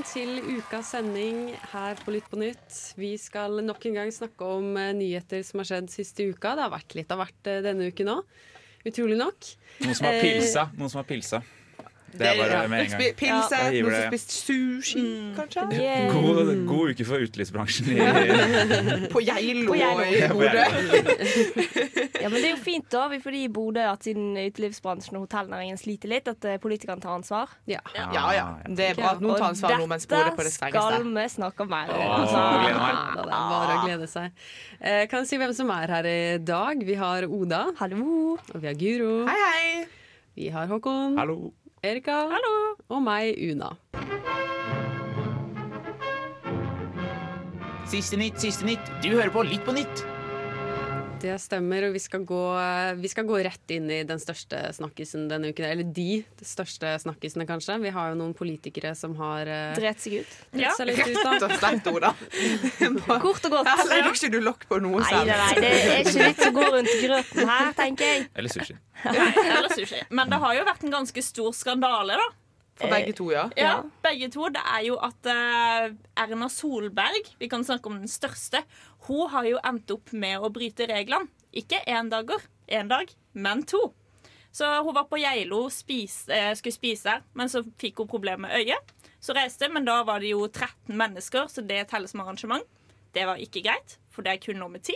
Velkommen til ukas sending her på Lytt på nytt. Vi skal nok en gang snakke om eh, nyheter som har skjedd siste uka. Det har vært litt av hvert eh, denne uken òg. Utrolig nok. Noen som har Eh, pilsa. Noen som har pilsa. Det er bare med en gang. Spi- Pilse, Ja. Noen som spist sushi, kanskje? God, god uke for utelivsbransjen. På Geilo og i Ja, Bodø. Ja, men det er jo fint da, vi- fordi i Bodø at siden utelivsbransjen og hotellnæringen sliter litt, at eh, politikerne tar ansvar. Ja. Ja, ja. Det er bra at noen tar ansvar nå mens Bodø er på det skal vi snakke mer om. Altså, er bare å glede seg. Eh, kan jeg si hvem som er her i dag? Vi har Oda. Hallo. Og vi har Guro. Hei, hei. Vi har Håkon. Hallo. Erika. Og meg, Una. Siste nytt, siste nytt. Du hører på Litt på nytt. Det stemmer, og vi skal, gå, vi skal gå rett inn i den største snakkisen denne uken. Eller de største snakkisene, kanskje. Vi har jo noen politikere som har uh, Dret seg ut. Dret seg litt ut. Rett Da. og slett, Oda. Kort og godt. Her legger ikke du lokk på noe selv. nei, nei, det er ikke vits å gå rundt grøten her, tenker jeg. Eller sushi. Nei, Eller sushi. Men det har jo vært en ganske stor skandale, da. For begge to, ja. Ja, begge to. Det er jo at eh, Erna Solberg, vi kan snakke om den største, hun har jo endt opp med å bryte reglene. Ikke én dager, én dag, men to. Så hun var på Geilo, spis, eh, skulle spise men så fikk hun problemer med øyet. Så reiste, men da var det jo 13 mennesker, så det telles som arrangement. Det var ikke greit, for det er kun nummer 10.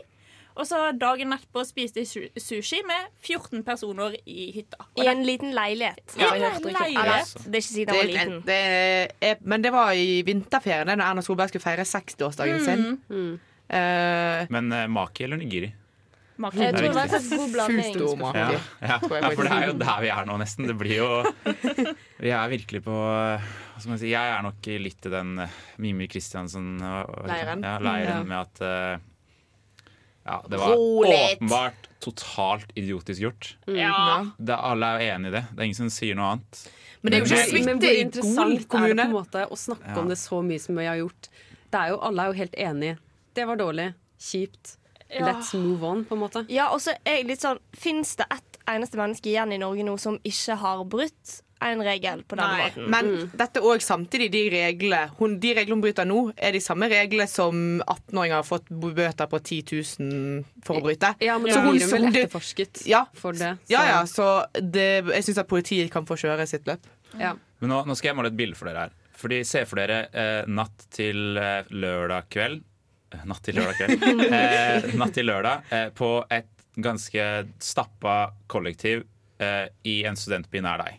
Og så dagen etterpå spiste de su- sushi med 14 personer i hytta. Og I det- en liten leilighet. Ja, jeg rykter. leilighet. Eller, Det er ikke siden Det jeg var liten. det er, men det var i vinterferien, da Erna Solberg skulle feire 60-årsdagen sin. Eh, Men uh, maki eller nigiri? Maki. Jeg tror det var en god blanding. maki. Ja, ja. Ja, for det er jo der vi er nå, nesten. Det blir jo Vi er virkelig på Hva skal man si Jeg er nok litt i den eh, Mimir Kristiansen og- og- Leiren. Ja, leiren med at Ja, det var åpenbart totalt idiotisk gjort. Ja. Det, alle er jo enig i det. Det er ingen som sier noe annet. men det er jo ikke Men- Men hvor i interessant Gol er det på en måte å snakke Ja. om det så mye som vi har gjort? Det er jo, alle er jo helt enige. Det var dårlig. Kjipt. Ja. Let's move on, på en måte. Ja, og så er jeg litt sånn Fins det ett eneste menneske igjen i Norge nå som ikke har brutt en regel på den Nei. måten? Men dette er òg samtidig de reglene hun, De reglene hun bryter nå, er de samme reglene som 18-åringer har fått bøter på 10 000 for å bryte. Ja, men Så ja. hun- blir hun vel det- etterforsket Ja, for det. ja, så- ja, så det, jeg syns at politiet kan få kjøre sitt løp. ja. Men nå, nå skal jeg måle et bilde for dere her. Fordi Se for dere eh, natt til eh, lørdag kveld Natt til lørdag kveld. eh, natt til lørdag eh, på et ganske stappa kollektiv eh, i en studentby nær deg.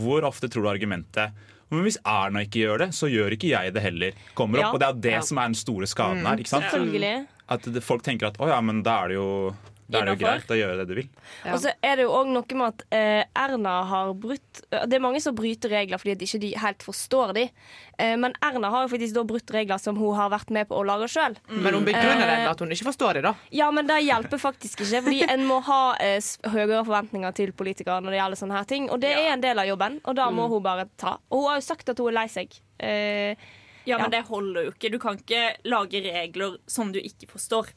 Hvor ofte tror du argumentet men hvis Erna ikke gjør det, så gjør ikke jeg det heller. Kommer opp, Ja. Og det er det Ja. som er den store skaden her. Selvfølgelig. At folk tenker at å ja, men da er det jo, da er det jo greit å gjøre det du vil. Ja. Og så er det jo òg noe med at eh, Erna har brutt Det er mange som bryter regler fordi at ikke de helt forstår de. Eh, men Erna har jo faktisk da brutt regler som hun har vært med på å lage sjøl. Men hun begrunner det Eh, med at hun ikke forstår det, da. Ja, men det hjelper faktisk ikke, fordi en må ha eh, høyere forventninger til politikere når det gjelder sånne her ting. Og det er en del av jobben, og da må hun bare ta. Og hun har jo sagt at hun er lei seg. Eh, Ja, men Ja. det holder jo ikke. Du kan ikke lage regler som du ikke forstår.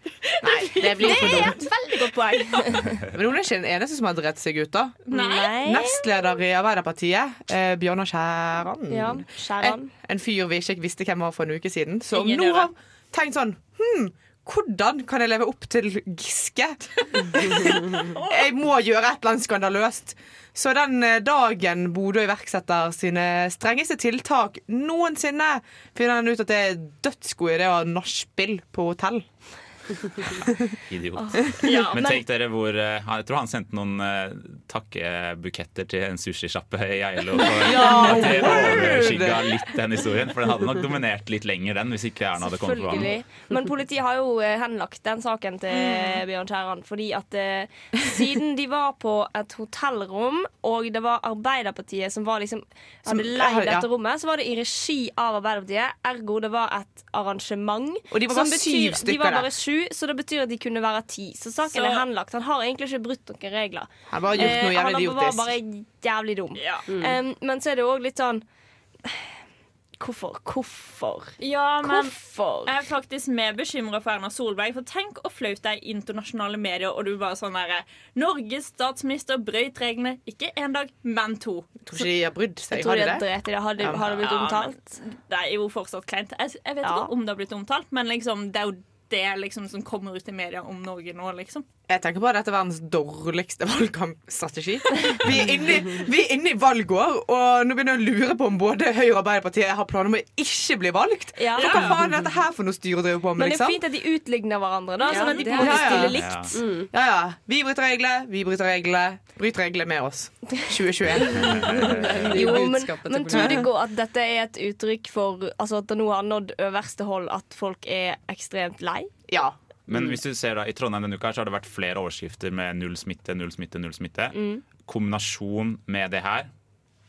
Nei, det blir for dumt. et veldig godt poeng. Men hun er ikke den eneste som har dritt seg ut, da. Nei. Nestleder i Arbeiderpartiet, eh, Bjørnar Skjæran. Ja, en, Skjæran. en fyr vi ikke visste hvem var for en uke siden, som Ingen nå har tenkt sånn Hm, hvordan kan jeg leve opp til Giske? jeg må gjøre et eller annet skandaløst. Så den eh, dagen Bodø iverksetter sine strengeste tiltak noensinne, finner han ut at det er dødsgod idé å ha nachspiel på hotell. Idiot. Ja, Men tenk dere hvor eh, Jeg tror han sendte noen eh, takkebuketter til en sushisjappe i Geilo. Ja, at det overskygga litt den historien. For den hadde nok dominert litt lenger, den, hvis ikke Erna hadde kommet på banen. Men politiet har jo eh, henlagt den saken til Bjørn Kjæran, Fordi at siden de var på et hotellrom, og det var Arbeiderpartiet som var liksom hadde leid dette rommet, så var det i regi av Arbeiderpartiet. Ergo det var et arrangement. Og de var bare syv stykker der. Sju, så det betyr at de kunne være ti. Så saken Så- er henlagt. Han har egentlig ikke brutt noen regler. Han bare gjort noe Eh, han var bare jævlig dum. Um, men så er det òg litt sånn Hvorfor? Hvorfor? Ja, men Hvorfor? jeg er faktisk mer bekymra for Erna Solberg. For tenk å flaut deg i internasjonale medier, og du bare sånn derre Norges statsminister brøyt reglene. Ikke én dag, men to. Jeg tror ikke de har brydd seg. Jeg tror Har de har det? drept i det. Har det, Ja. blitt Ja, omtalt? men Det er jo fortsatt kleint. Jeg, jeg vet Ja. ikke om det har blitt omtalt, men liksom, det er jo det liksom, som kommer ut i media om Norge nå, liksom. Jeg tenker bare at dette er verdens dårligste valgkampstrategi. Vi er inne, i- vi er inne i valgår, og nå begynner jeg å lure på om både Høyre og Arbeiderpartiet har planer om å ikke bli valgt. Ja. For hva faen er dette her for noe styre å drive på med, Men det er liksom? fint at de utligner hverandre, da, Ja, sånn at de på en måte stiller Ja, likt. Mm. Ja, ja. Vi bryter reglene, vi bryter reglene. Bryt reglene med oss. 2021. Jo, men, men tror du ikke at dette er et uttrykk for Altså at det nå har nådd øverste hold at folk er ekstremt lei? Ja. Men hvis du ser da, i Trondheim denne uka her, så har det vært flere overskrifter med null smitte, null smitte, null smitte. Mm. Kombinasjon med det her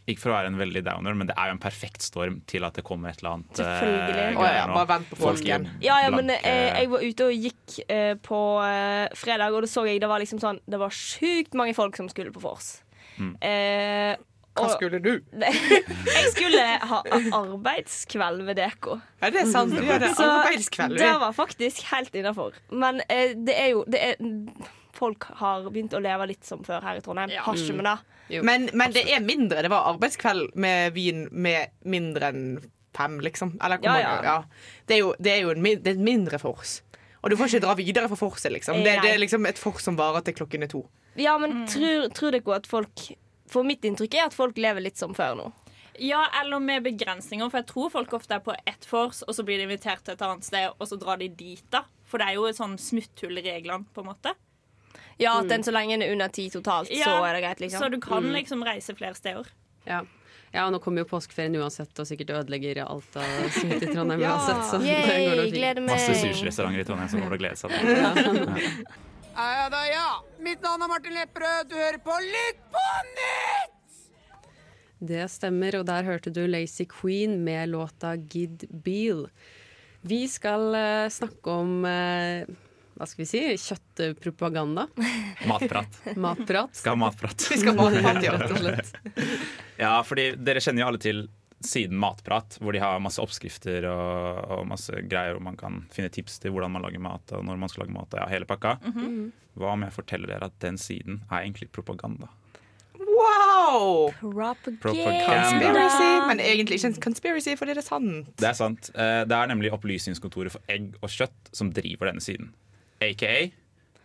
Ikke for å være en veldig downer, men det er jo en perfekt storm til at det kommer et eller annet. Selvfølgelig. Selvfølgelig. oh, ja, bare vent på påsken. Ja, ja, men blanke- eh, jeg var ute og gikk uh, på uh, fredag, og da så jeg det var liksom sånn Det var sjukt mange folk som skulle på vors. Mm. Skulle du? jeg skulle ha arbeidskveld ved Deko. Ja, det er sant. Du hadde det arbeidskveld. det var faktisk helt innafor. Men eh, det er jo det er, Folk har begynt å leve litt som før her i Trondheim. Har ikke med det. Men, men det er mindre. Det var arbeidskveld med vin med mindre enn fem, liksom. Eller hvor Ja, mange? ja. Ja. Det er jo, det er jo en, det er et mindre fors. Og du får ikke dra videre for forset, liksom. Det, det er liksom et fors som varer til klokken er to. Ja, men tror, tror dere at folk For mitt inntrykk er at folk lever litt som før nå. Ja, eller med begrensninger, for jeg tror folk ofte er på ett vors, og så blir de invitert til et annet sted, og så drar de dit, da. For det er jo et sånn smutthull i reglene, på en måte. Ja, at den så lenge den er under ti totalt, så er det greit, liksom. Så du kan liksom reise flere steder. Ja. ja, og nå kommer jo påskeferien uansett, og sikkert ødelegger alt av smitte i Trondheim uansett. Så det går nok fint. Masse sushirestauranter i Trondheim som kommer til å glede seg til. Ja da, ja. Mitt navn er Martin Lepperød. Du hører på Lytt på nytt! Det stemmer, og der hørte du Lazy Queen med låta Gid Beal. Vi skal uh, snakke om uh, hva skal vi si kjøttpropaganda. Matprat. Matprat. Skal ha matprat. Vi skal ha Rett og slett. Ja, fordi dere kjenner jo alle til siden Matprat, hvor de har masse oppskrifter og, og masse greier, hvor man kan finne tips til hvordan man lager mat, og når man skal lage mat, og ja, hele pakka. Hva om jeg forteller dere at den siden er egentlig propaganda? Wow! Propaganda. Conspiracy. Men egentlig ikke en conspiracy, fordi det er sant. Det er sant. Eh, Det er nemlig Opplysningskontoret for egg og kjøtt som driver denne siden. AKA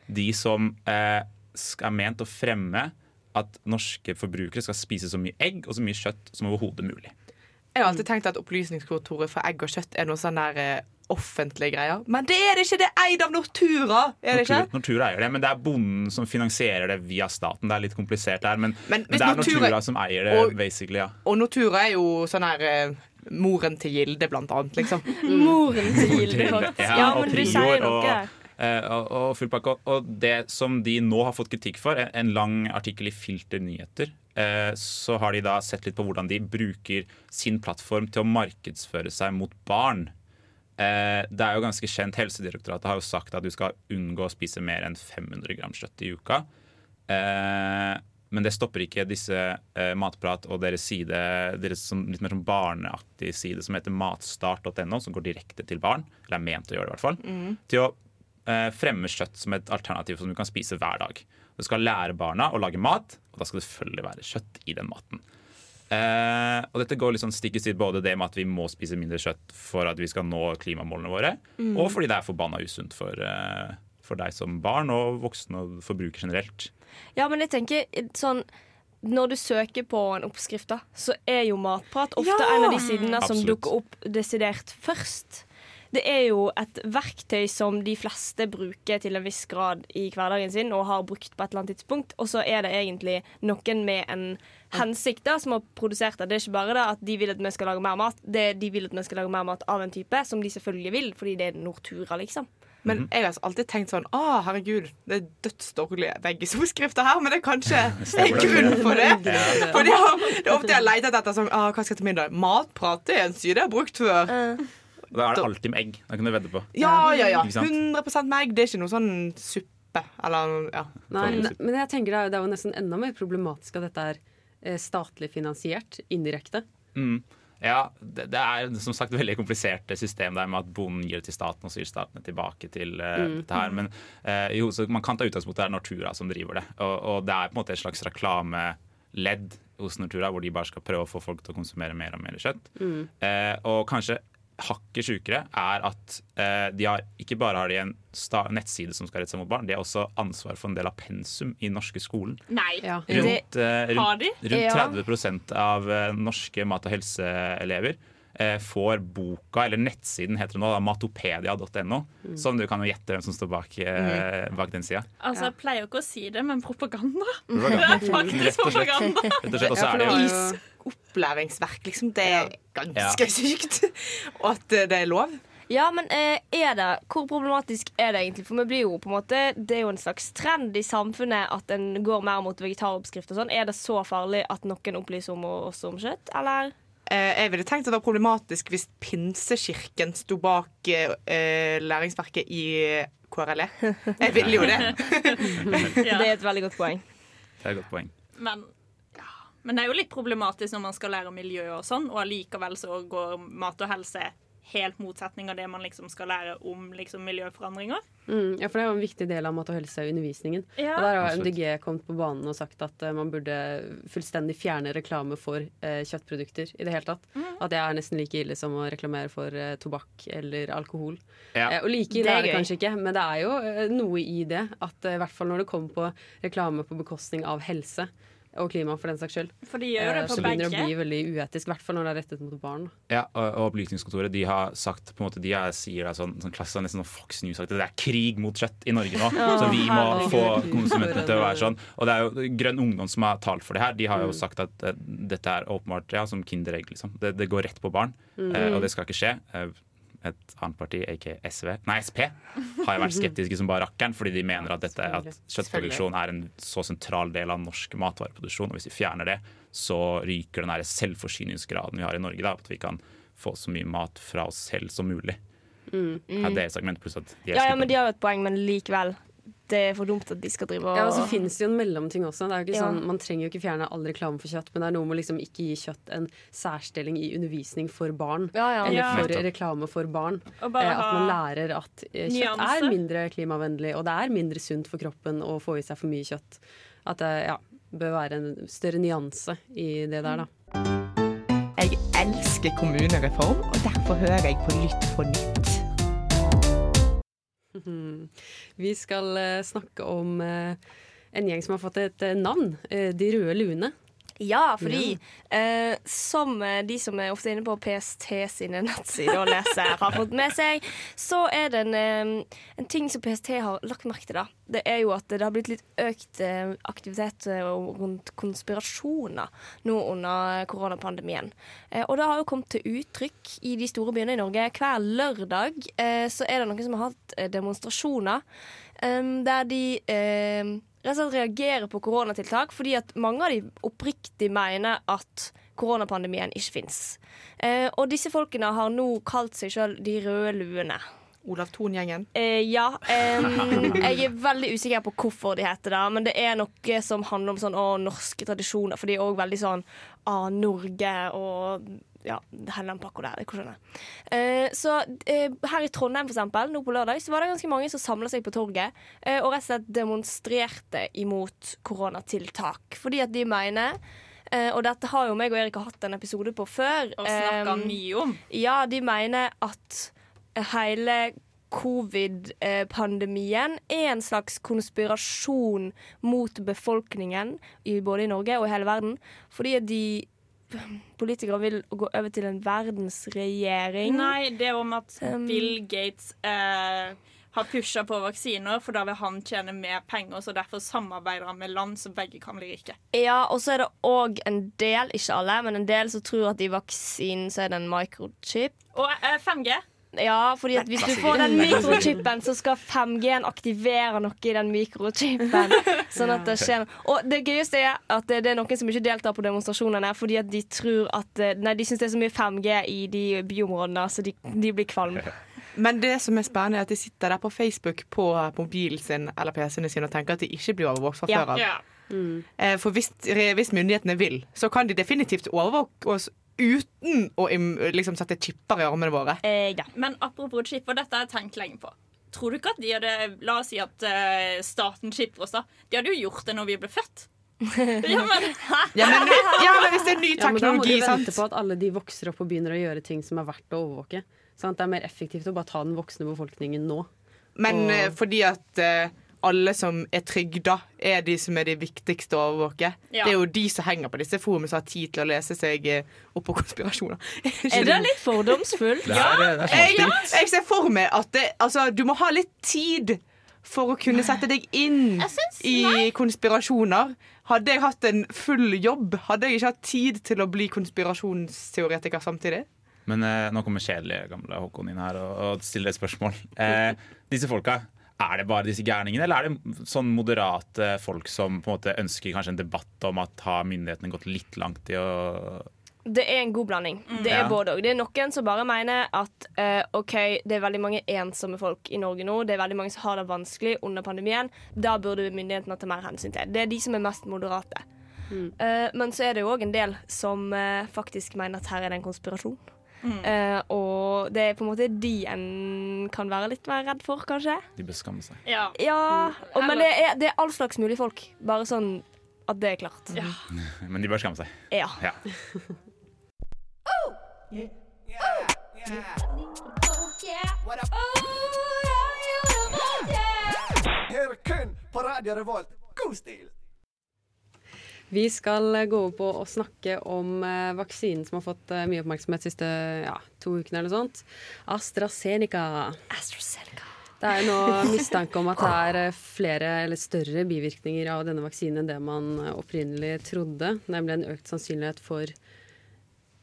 de som eh, er ment å fremme at norske forbrukere skal spise så mye egg og så mye kjøtt som overhodet mulig. Jeg har alltid tenkt at Opplysningskontoret for egg og kjøtt er noe sånn der eh, offentlige greier. Men det er det ikke! Det er eid av Nortura! Er det ikke? Nortura, Nortura eier det, men det er bonden som finansierer det via staten. Det er litt komplisert her, men, Men det er Nortura- Nortura som eier det, og- basically. ja. Og Nortura er jo sånn her eh, moren til Gilde, blant annet, liksom. Moren til Gilde, faktisk. Ja, Ja, og men du Prior sier og- noe der. Og, og full pakke. Og- det som de nå har fått kritikk for, en, en lang artikkel i Filter nyheter, eh, så har de da sett litt på hvordan de bruker sin plattform til å markedsføre seg mot barn. Eh, det er jo ganske kjent, Helsedirektoratet har jo sagt at du skal unngå å spise mer enn 500 gram kjøtt i uka. Eh, men det stopper ikke disse eh, Matprat og deres side, deres som, litt mer sånn barneaktig side som heter matstart.no, som går direkte til barn. Eller er ment å gjøre det, i hvert fall. Til å eh, fremme kjøtt som et alternativ som du kan spise hver dag. Du skal lære barna å lage mat, og da skal det selvfølgelig være kjøtt i den maten. Uh, og dette går sånn stikk i strid både det med at vi må spise mindre kjøtt for at vi skal nå klimamålene våre, og fordi det er forbanna usunt for, uh, for deg som barn og voksne og forbruker generelt. Ja, men jeg tenker sånn når du søker på en oppskrift, da, så er jo matprat ofte Ja! en av de sidene som Absolutt. dukker opp desidert først. Det er jo et verktøy som de fleste bruker til en viss grad i hverdagen sin, og har brukt på et eller annet tidspunkt. Og så er det egentlig noen med en hensikt da, som har produsert det. Det er ikke bare det at de vil at vi skal lage mer mat, det er de vil at vi skal lage mer mat av en type, som de selvfølgelig vil, fordi det er Nortura, liksom. Men jeg har alltid tenkt sånn Å, herregud, det er dødsdårlige veggisoppskrifter her, men det er kanskje en grunn for det. For det, har, det er ofte jeg har letet etter sånn ah, Hva skal jeg til middag? Matprat det er en side jeg har brukt før. Da er det alltid med egg. Da kan du vedde på. Ja, ja, ja. Ikke sant? 100 med egg. Det er ikke noe sånn suppe. Eller, ja. Nei, ne, men jeg tenker det er, det er jo nesten enda mer problematisk at dette er eh, statlig finansiert, indirekte. Mm. Ja, det, det er som sagt veldig komplisert system der med at bonden gir det til staten, og så gir staten det tilbake til uh, Mm. dette her. Men uh, jo, så man kan ta utgangspunkt i det er Nortura som driver det. Og, og det er på en måte et slags reklameledd hos Nortura, hvor de bare skal prøve å få folk til å konsumere mer og mer kjøtt. Mm. Uh, og kanskje hakket sjukere er at eh, de har, ikke bare har de en sta nettside som skal rette seg mot barn, de har også ansvar for en del av pensum i norske skolen. Nei. Rundt, eh, Har rundt, rundt Ja. 30 av eh, norske mat- og helseelever eh, får boka, eller nettsiden heter det nå, matopedia.no. Mm. Som du kan jo gjette hvem som står bak, eh, bak den sida. Altså, Jeg pleier jo ikke å si det, men propaganda. Propaganda. Det er faktisk Rett og slett. propaganda. Rett og slett, er opplæringsverk, liksom. Det er ganske Ja. sykt. Og at eh, det er lov. Ja, men eh, er det, hvor problematisk er det egentlig? For vi blir jo på en måte, Det er jo en slags trend i samfunnet at en går mer mot vegetaroppskrift og sånn. Er det så farlig at noen opplyser om oss om kjøtt, eller? Eh, jeg ville tenkt at det var problematisk hvis Pinsekirken sto bak eh, læringsverket i KRLE. Jeg ville jo det. Det er et veldig godt poeng. Det er et godt poeng. Men. Men det er jo litt problematisk når man skal lære om miljø og sånn, og allikevel så går mat og helse helt motsetning av det man liksom skal lære om liksom miljøforandringer. Mm, ja, for det er jo en viktig del av mat- og helseundervisningen. Ja. Og der har MDG kommet på banen og sagt at uh, man burde fullstendig fjerne reklame for uh, kjøttprodukter i det hele tatt. Mm. At det er nesten like ille som å reklamere for uh, tobakk eller alkohol. Ja. Og like Det ille er er det gøy. kanskje ikke, men det er jo noe i det. At i hvert fall når det kommer på reklame på bekostning av helse. Og klima, for den saks skyld. For de gjør det på på så begynner det begge. å bli veldig uetisk. I hvert fall når det er rettet mot barn. Ja, og, og Opplysningskontoret de har sagt på en måte, de er, sier det sånn, sånn klassisk, nesten sånn Fox News sagt, det er krig mot kjøtt i Norge nå. Ja, så vi må herregud. få konsumentene til å være sånn. Og det er jo Grønn Ungdom som har talt for det her. De har jo Mm. sagt at uh, dette er åpenbart ja, som Kinderegg. Liksom. Det, det går rett på barn, eh, og det skal ikke skje. Eh, et annet parti, aka SV, nei SP, har vært skeptiske som bare rakkeren, fordi de mener at, dette, at kjøttproduksjon er en så sentral del av norsk matvareproduksjon. Og hvis vi fjerner det, så ryker den der selvforsyningsgraden vi har i Norge. Da, at vi kan få så mye mat fra oss selv som mulig. Mm. Det er et argument pluss at de er Ja, ja, men De har jo et poeng, men likevel. Det er for dumt at de skal drive og Ja, og så finnes det jo en mellomting også. Det er jo ikke Ja. sånn, man trenger jo ikke fjerne all reklame for kjøtt, men det er noe med å liksom ikke gi kjøtt en særstilling i undervisning for barn. Ja, ja. Eller for reklame for barn. Og bare Eh, at man lærer at eh, kjøtt nyanse. er mindre klimavennlig, og det er mindre sunt for kroppen å få i seg for mye kjøtt. At det ja, bør være en større nyanse i det der, da. Jeg elsker kommunereform, og derfor hører jeg på Lytt på nytt. Vi skal eh, snakke om eh, en gjeng som har fått et eh, navn. De røde luene. Ja, fordi eh, som eh, de som er ofte inne på PST sine nettsider og leser, har fått med seg, så er det en, eh, en ting som PST har lagt merke til. da. Det er jo at det har blitt litt økt eh, aktivitet rundt konspirasjoner nå under koronapandemien. Eh, og det har jo kommet til uttrykk i de store byene i Norge. Hver lørdag eh, så er det noen som har hatt demonstrasjoner der de rett og slett reagerer på koronatiltak fordi at mange av de oppriktig mener at koronapandemien ikke fins. Eh, og disse folkene har nå kalt seg sjøl De røde luene. Olav Thon-gjengen. Eh, ja. Eh, jeg er veldig usikker på hvorfor de heter det, men det er noe som handler om sånn, å, norske tradisjoner. For de er òg veldig sånn av Norge og ja, Hellandpakko der. Jeg skjønner. Eh, så uh, her i Trondheim, for eksempel, nå på lørdag, så var det ganske mange som samla seg på torget uh, og rett og slett demonstrerte imot koronatiltak. Fordi at de mener eh, og dette har jo meg og Erik hatt en episode på før. Og snakka mye om. ja, de mener at hele covid-pandemien er en slags konspirasjon mot befolkningen både i Norge og i hele verden. Fordi de politikere vil gå over til en verdensregjering. Nei, det er om at Um, Bill Gates eh, har pusha på vaksiner, for da vil han tjene mer penger, så derfor samarbeider han med land som begge kan bli rike. Ja, og så er det òg en del, ikke alle, men en del som tror at i vaksinen så er det en microchip. Og eh, 5G. Ja, fordi at hvis du får den mikrochipen, så skal 5G-en aktivere noe i den mikrochipen. Sånn at det skjer. Og det gøyeste er at det er noen som ikke deltar på demonstrasjonene fordi at de tror at eh, Nei, de syns det er så mye 5G i de byområdene, så de, de blir kvalme. Men det som er spennende, er at de sitter der på Facebook på mobilen sin eller PC-ene sine og tenker at de ikke blir overvåket fra før av. Ja. Eh, For hvis, hvis myndighetene vil, så kan de definitivt overvåke oss uten å liksom sette chipper i armene våre. Eh, ja. Men apropos chipper, dette har jeg tenkt lenge på. Tror du ikke at de hadde La oss si at uh, staten chipper oss, da. De hadde jo gjort det når vi ble født. ja, men, hæ? Ja, men, ja, men hvis det er ny teknologi, Ja, men da må du vente sant? på at alle de vokser opp og begynner å gjøre ting som er verdt å overvåke. Sant? Det er mer effektivt å bare ta den voksne befolkningen nå. Men Og- eh, fordi at eh, alle som er trygda, er de som er de viktigste å overvåke. Ja. Det er jo de som henger på disse forumene som har tid til å lese seg eh, opp på konspirasjoner. Er det litt fordomsfullt? Det er, det er jeg, jeg ser for meg at det, altså, du må ha litt tid for å kunne sette deg inn i konspirasjoner. Hadde jeg hatt en full jobb, hadde jeg ikke hatt tid til å bli konspirasjonsteoretiker samtidig. Men eh, nå kommer kjedelige gamle Håkon inn her og, og stiller et spørsmål. Eh, disse folka, er det bare disse gærningene, eller er det sånn moderate folk som på en måte ønsker kanskje en debatt om at har myndighetene gått litt langt i å Det er en god blanding. Det er Ja. både og. Det er noen som bare mener at uh, OK, det er veldig mange ensomme folk i Norge nå. Det er veldig mange som har det vanskelig under pandemien. Da burde myndighetene ta mer hensyn til. Det er de som er mest moderate. Eh, men så er det jo òg en del som uh, faktisk mener at her er det en konspirasjon. Eh, og det er på en måte de en kan være litt mer redd for, kanskje. De bør skamme seg. Ja. Ja, og, men det er, det er all slags mulig folk. Bare sånn at det er klart. Ja. Men de bør skamme seg. Ja. Ja. Hør kun på Radio Revolt. God stil! Vi skal eh, gå over på å snakke om eh, vaksinen som har fått eh, mye oppmerksomhet de siste ja, to ukene eller sånt. AstraZeneca. AstraZeneca. Det er jo nå mistanke om at det er flere eller større bivirkninger av denne vaksinen enn det man opprinnelig trodde. Nemlig en økt sannsynlighet for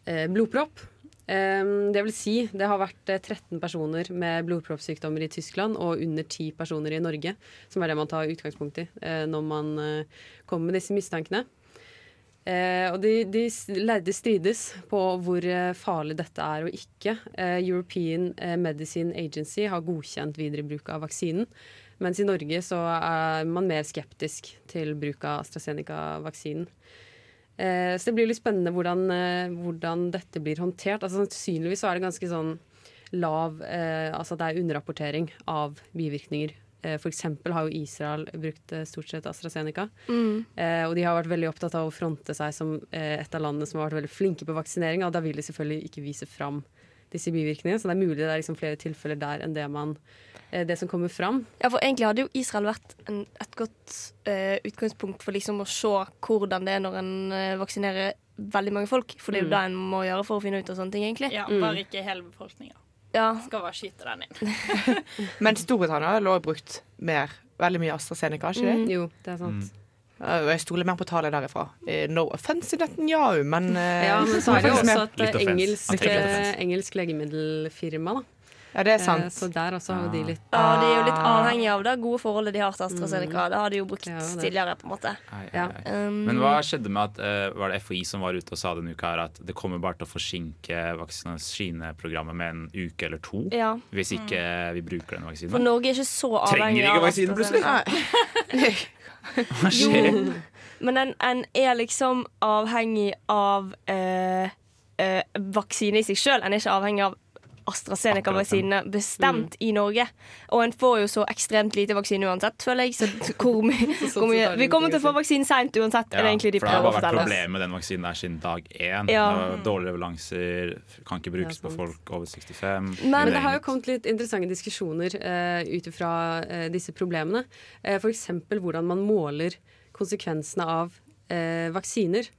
blodpropp. Eh, det vil si, det har vært eh, 13 personer med blodproppsykdommer i Tyskland og under 10 personer i Norge, som er det man tar utgangspunkt i eh, når man eh, kommer med disse mistankene. Eh, og de, de lærde strides på hvor eh, farlig dette er og ikke. Eh, European eh, Medicine Agency har godkjent videre bruk av vaksinen. Mens i Norge så er man mer skeptisk til bruk av AstraZeneca-vaksinen. Eh, så det blir litt spennende hvordan, eh, hvordan dette blir håndtert. Altså, sannsynligvis så er det ganske sånn lav eh, Altså det er underrapportering av bivirkninger. Eh, eksempel har jo Israel brukt stort sett AstraZeneca. Eh, og de har vært veldig opptatt av å fronte seg som et av landene som har vært veldig flinke på vaksinering. Og da vil de selvfølgelig ikke vise fram disse bivirkningene. Så det er mulig det er liksom flere tilfeller der enn det, man, eh, det som kommer fram. Ja, for egentlig hadde jo Israel vært en, et godt eh, utgangspunkt for liksom å se hvordan det er når en eh, vaksinerer veldig mange folk. For det er jo Mm. det en må gjøre for å finne ut av sånne ting, egentlig. ja, bare ikke hele befolkninga. Ja. Skal bare skyte den inn. Men Storbritannia har jo brukt mer, veldig mye AstraZeneca, ikke det? Jo, det er sant. Og Jeg stoler mer på tallet derifra. Eh, No offense Netanyahu, men eh, Ja, men så er det jo også et eh, engelsk, eh, engelsk legemiddelfirma. Da. Ja, det er Eh, sant. Så der også har jo de litt ja, de er jo litt avhengig av det gode forholdet de har til AstraZeneca. Det har de jo brukt er tidligere, på en måte. Ai, ai, Ja. ai. Um, Men hva skjedde med at eh, Var det FHI som var ute og sa denne uka her at det kommer bare til å forsinke vaksineprogrammet med en uke eller to Ja. hvis ikke vi bruker denne For? Norge er ikke så Trenger ikke vaksinen plutselig? Hva skjer? Men en, en er liksom avhengig av eh, eh, vaksine i seg sjøl. En er ikke avhengig av AstraZeneca-vaksinene bestemt i Norge. Og en får jo så ekstremt lite vaksine uansett, føler jeg. Så hvor mye, hvor mye Vi kommer til å få vaksinen seint uansett, er det egentlig de for det har prøver å bare vært problemer problemet med den vaksinen der siden dag én. Ja. Dårlige leveranser, kan ikke brukes på folk over 65. Men det har jo kommet litt interessante diskusjoner uh, ut ifra uh, disse problemene. Uh, F.eks. hvordan man måler konsekvensene av uh, vaksiner.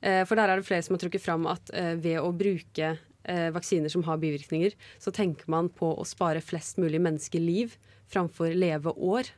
Eh, for der er det flere som har trukket fram at eh, ved å bruke eh, vaksiner som har bivirkninger, så tenker man på å spare flest mulig menneskeliv framfor leve år.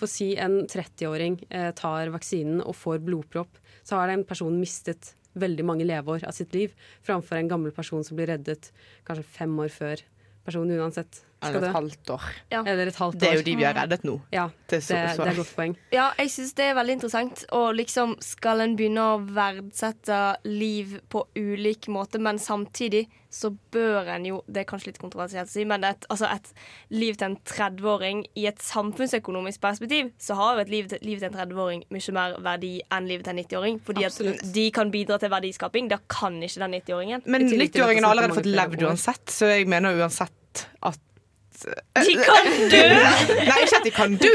For si en 30-åring eh, tar vaksinen og får blodpropp, så har den personen mistet veldig mange leveår av sitt liv, framfor en gammel person som blir reddet kanskje fem år før personen uansett skal Eller et halvt år. Ja. Eller et halvt år. Det er jo de vi har reddet nå. Ja, Det er det er et godt poeng. Ja, jeg syns det er veldig interessant. Og liksom skal en begynne å verdsette liv på ulik måte, men samtidig så bør en jo Det er kanskje litt kontroversielt å si, men et, altså et liv til en 30-åring i et samfunnsøkonomisk perspektiv, så har et liv til, liv til en 30-åring mye mer verdi enn livet til en 90-åring. Fordi at de kan bidra til verdiskaping. Da kan ikke den 90-åringen. Men I til at 90-åringen har allerede fått levd uansett, så jeg mener uansett at De kan dø! Nei, ikke at de kan dø,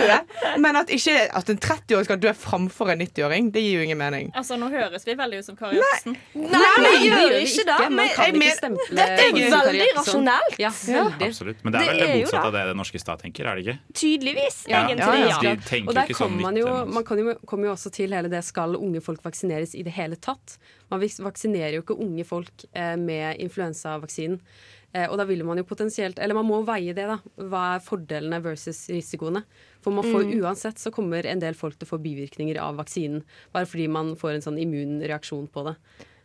men at, ikke, at en 30-åring skal dø framfor en 90-åring. Det gir jo ingen mening. Altså, Nå høres vi veldig ut som Kari Jakkesson. Nei, vi gjør det ikke det. Men kan jeg ikke men- stemple dette er veldig rasjonelt. Ja, veldig. Absolutt. Men det er Det vel det motsatte det. av det den norske stat tenker, er det ikke? tydeligvis, Ja. egentlig. Ja, ja. De Og der ikke sånn kommer man jo, man kan jo, kommer jo også til hele det skal unge folk vaksineres i det hele tatt. Man vaksinerer jo ikke unge folk eh, med influensavaksinen. Eh, og da vil man jo potensielt Eller man må veie det, da. Hva er fordelene versus risikoene? For man får uansett så kommer en del folk til å få bivirkninger av vaksinen. Bare fordi man får en sånn immunreaksjon på det.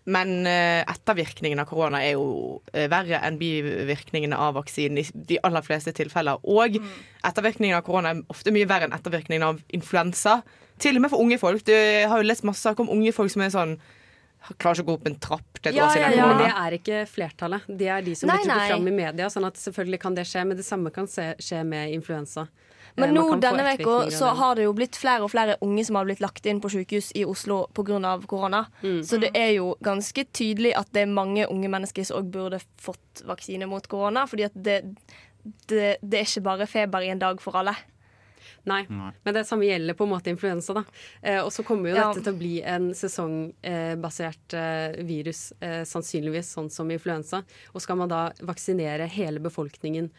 Men eh, ettervirkningene av korona er jo eh, verre enn bivirkningene av vaksinen i de aller fleste tilfeller. Og ettervirkningene av korona er ofte mye verre enn ettervirkningene av influensa. Til og med for unge folk. Du har jo lest masse om unge folk som er sånn Klarer ikke å gå opp en trapp til et Ja, ja, ja. Men det er ikke flertallet. Det er de som Nei, blir trukket fram i media. Sånn at selvfølgelig kan det skje, men det samme kan skje med influensa. Men Eh, nå kan få denne veka så har det jo blitt flere og flere unge som har blitt lagt inn på sykehus i Oslo pga. korona. Mm. Så det er jo ganske tydelig at det er mange unge mennesker som òg burde fått vaksine mot korona. Fordi at det, det, det er ikke bare feber i en dag for alle. Nei, men det samme gjelder på en måte influensa. da. Eh, og så kommer jo Ja. dette til å bli en sesongbasert eh, virus, eh, sannsynligvis sånn som influensa. Og skal man da vaksinere hele befolkningen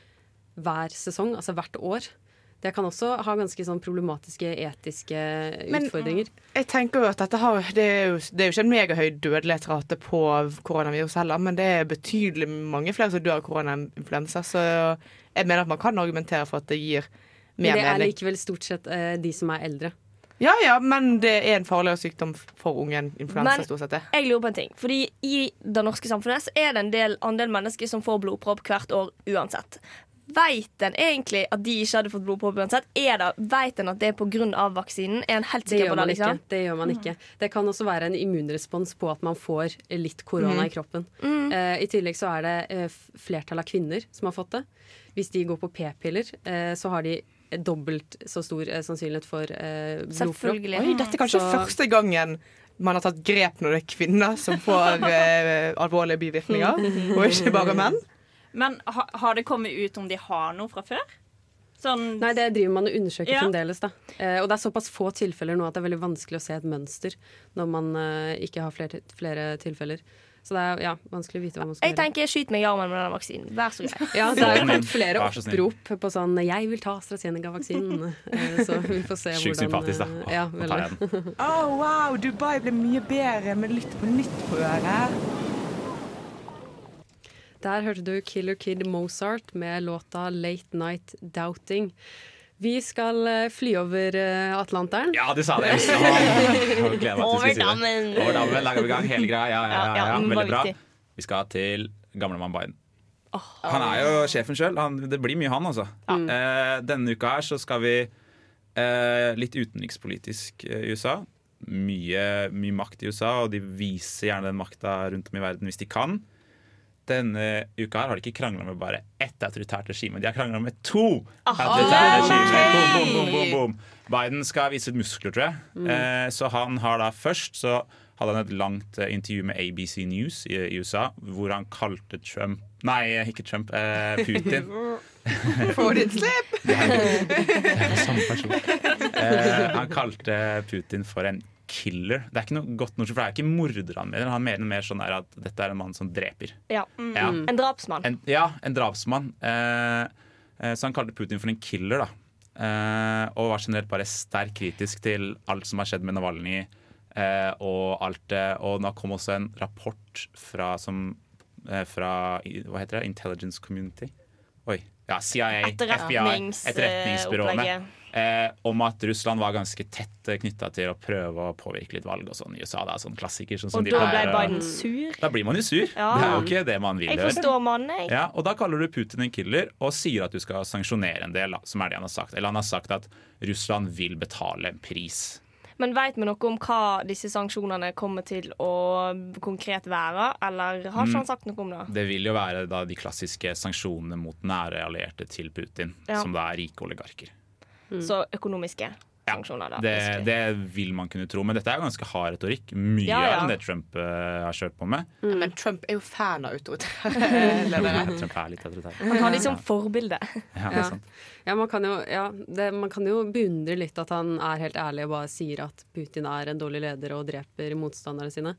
hver sesong, altså hvert år? Det kan også ha ganske sånn problematiske etiske Men- utfordringer. Jeg tenker jo at dette har, det, er jo, det er jo ikke en megahøy dødelighetsrate på koronavirus heller, men det er betydelig mange flere som dør av koronainfluensa. Så jeg mener at man kan argumentere for at det gir Men det er likevel stort sett uh, de som er eldre. Ja ja, men det er en farligere sykdom for unge enn influensa. Men- stort sett det. Jeg lurer på en ting. Fordi I det norske samfunnet så er det en del andel mennesker som får blodpropp hvert år uansett. Veit en egentlig at de ikke hadde fått blodpropp uansett? Er det, Veit en at det er pga. vaksinen? Er en helt sikker på det? man liksom? ikke. det gjør man ikke. Det kan også være en immunrespons på at man får litt korona i kroppen. Eh, I tillegg så er det uh, flertall av kvinner som har fått det. Hvis de går på p-piller, uh, så har de dobbelt så stor eh, sannsynlighet for eh, blodpropp. Selvfølgelig. Oi, dette er kanskje Så- første gangen man har tatt grep når det er kvinner som får eh, alvorlige bivirkninger, og ikke bare menn. Men ha, har det kommet ut om de har noe fra før? Sånn Nei, det driver man og undersøker Ja. fremdeles. da. Eh, og det er såpass få tilfeller nå at det er veldig vanskelig å se et mønster når man eh, ikke har flere, flere tilfeller. Så det er ja, vanskelig å vite hva man skal Jeg tenker skyt meg i armen med denne vaksinen. Vær så grei. Ja, det er jo kommet flere opprop på sånn 'jeg vil ta AstraZeneca-vaksinen'. Eh, Så vi får se Sjukt hvordan sympatisk, da. eh, Ja, jeg veldig. Oh, wow, Dubai ble mye bedre med Lytt på nytt på øret. Der hørte du Killer Kid Mozart med låta 'Late Night Doubting'. Vi skal eh, fly over eh, Atlanteren. Ja, du sa det! Jeg visste. Jeg gleder meg til Over dammen. Over dammen, lager vi gang. Hele greia. Ja, ja, ja, Ja, var Veldig bra. Vi skal til gamlemann Biden. Han er jo sjefen sjøl. Det blir mye han, altså. Eh, denne uka her så skal vi eh, litt utenrikspolitisk i USA. Mye, mye makt i USA, og de viser gjerne den makta rundt om i verden hvis de kan. Denne uka her har de ikke krangla med bare ett autoritært regime, de har krangla med to autoritære regimer. Boom, boom, boom, boom. Biden skal vise muskler, tror jeg. Eh, så han har da først så hadde han et langt eh, intervju med ABC News i, i USA, hvor han kalte Trump Nei, ikke Trump. Eh, Putin. Får ditt slipp! Samme person. Eh, han kalte Putin for en killer. Det er ikke noe godt norsk, for det er ikke morder han mener. Han mener mer sånn at dette er en mann som dreper. Ja. Ja. En drapsmann. En, ja, en drapsmann. Eh, eh, så han kalte Putin for en killer, da. Eh, og var generelt bare sterkt kritisk til alt som har skjedd med Navalnyj. Eh, og alt det. Og da kom også en rapport fra, som, eh, fra hva heter det? Intelligence Community. Oi. Ja, CIA, FBI, Etterretnings- etterretningsbyråene. Eh, om at Russland var ganske tett knytta til å prøve å påvirke litt valg og sånn i USA. Det er sånn klassiker. Sånn som Og de da ble Biden sur. Da blir man jo sur. Ja. Det er jo ikke det man vil Jeg forstår mannen, jeg. Ja, og Da kaller du Putin en killer og sier at du skal sanksjonere en del. Som er det Han har sagt Eller han har sagt at Russland vil betale en pris. Men veit vi noe om hva disse sanksjonene kommer til å konkret være? Eller har ikke Mm. han sagt noe om det? Det vil jo være da de klassiske sanksjonene mot nære allierte til Putin, Ja. som da er rike oligarker. Så økonomiske sanksjoner, da. Det, det vil man kunne tro, men dette er ganske hard retorikk. Mye Ja, ja. av det Trump uh, har kjørt på med. Men Trump er jo fan av autoritære ledere. Trump er litt autoritær. Han har liksom forbilde. Ja, det er Ja. sant. Ja, man kan, jo, ja, det, man kan jo beundre litt at han er helt ærlig og bare sier at Putin er en dårlig leder og dreper motstanderne sine.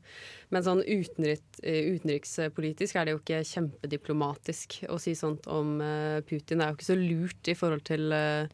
Men sånn utenriks, eh, utenrikspolitisk er det jo ikke kjempediplomatisk å si sånt om uh, Putin. Det er jo ikke så lurt i forhold til eh,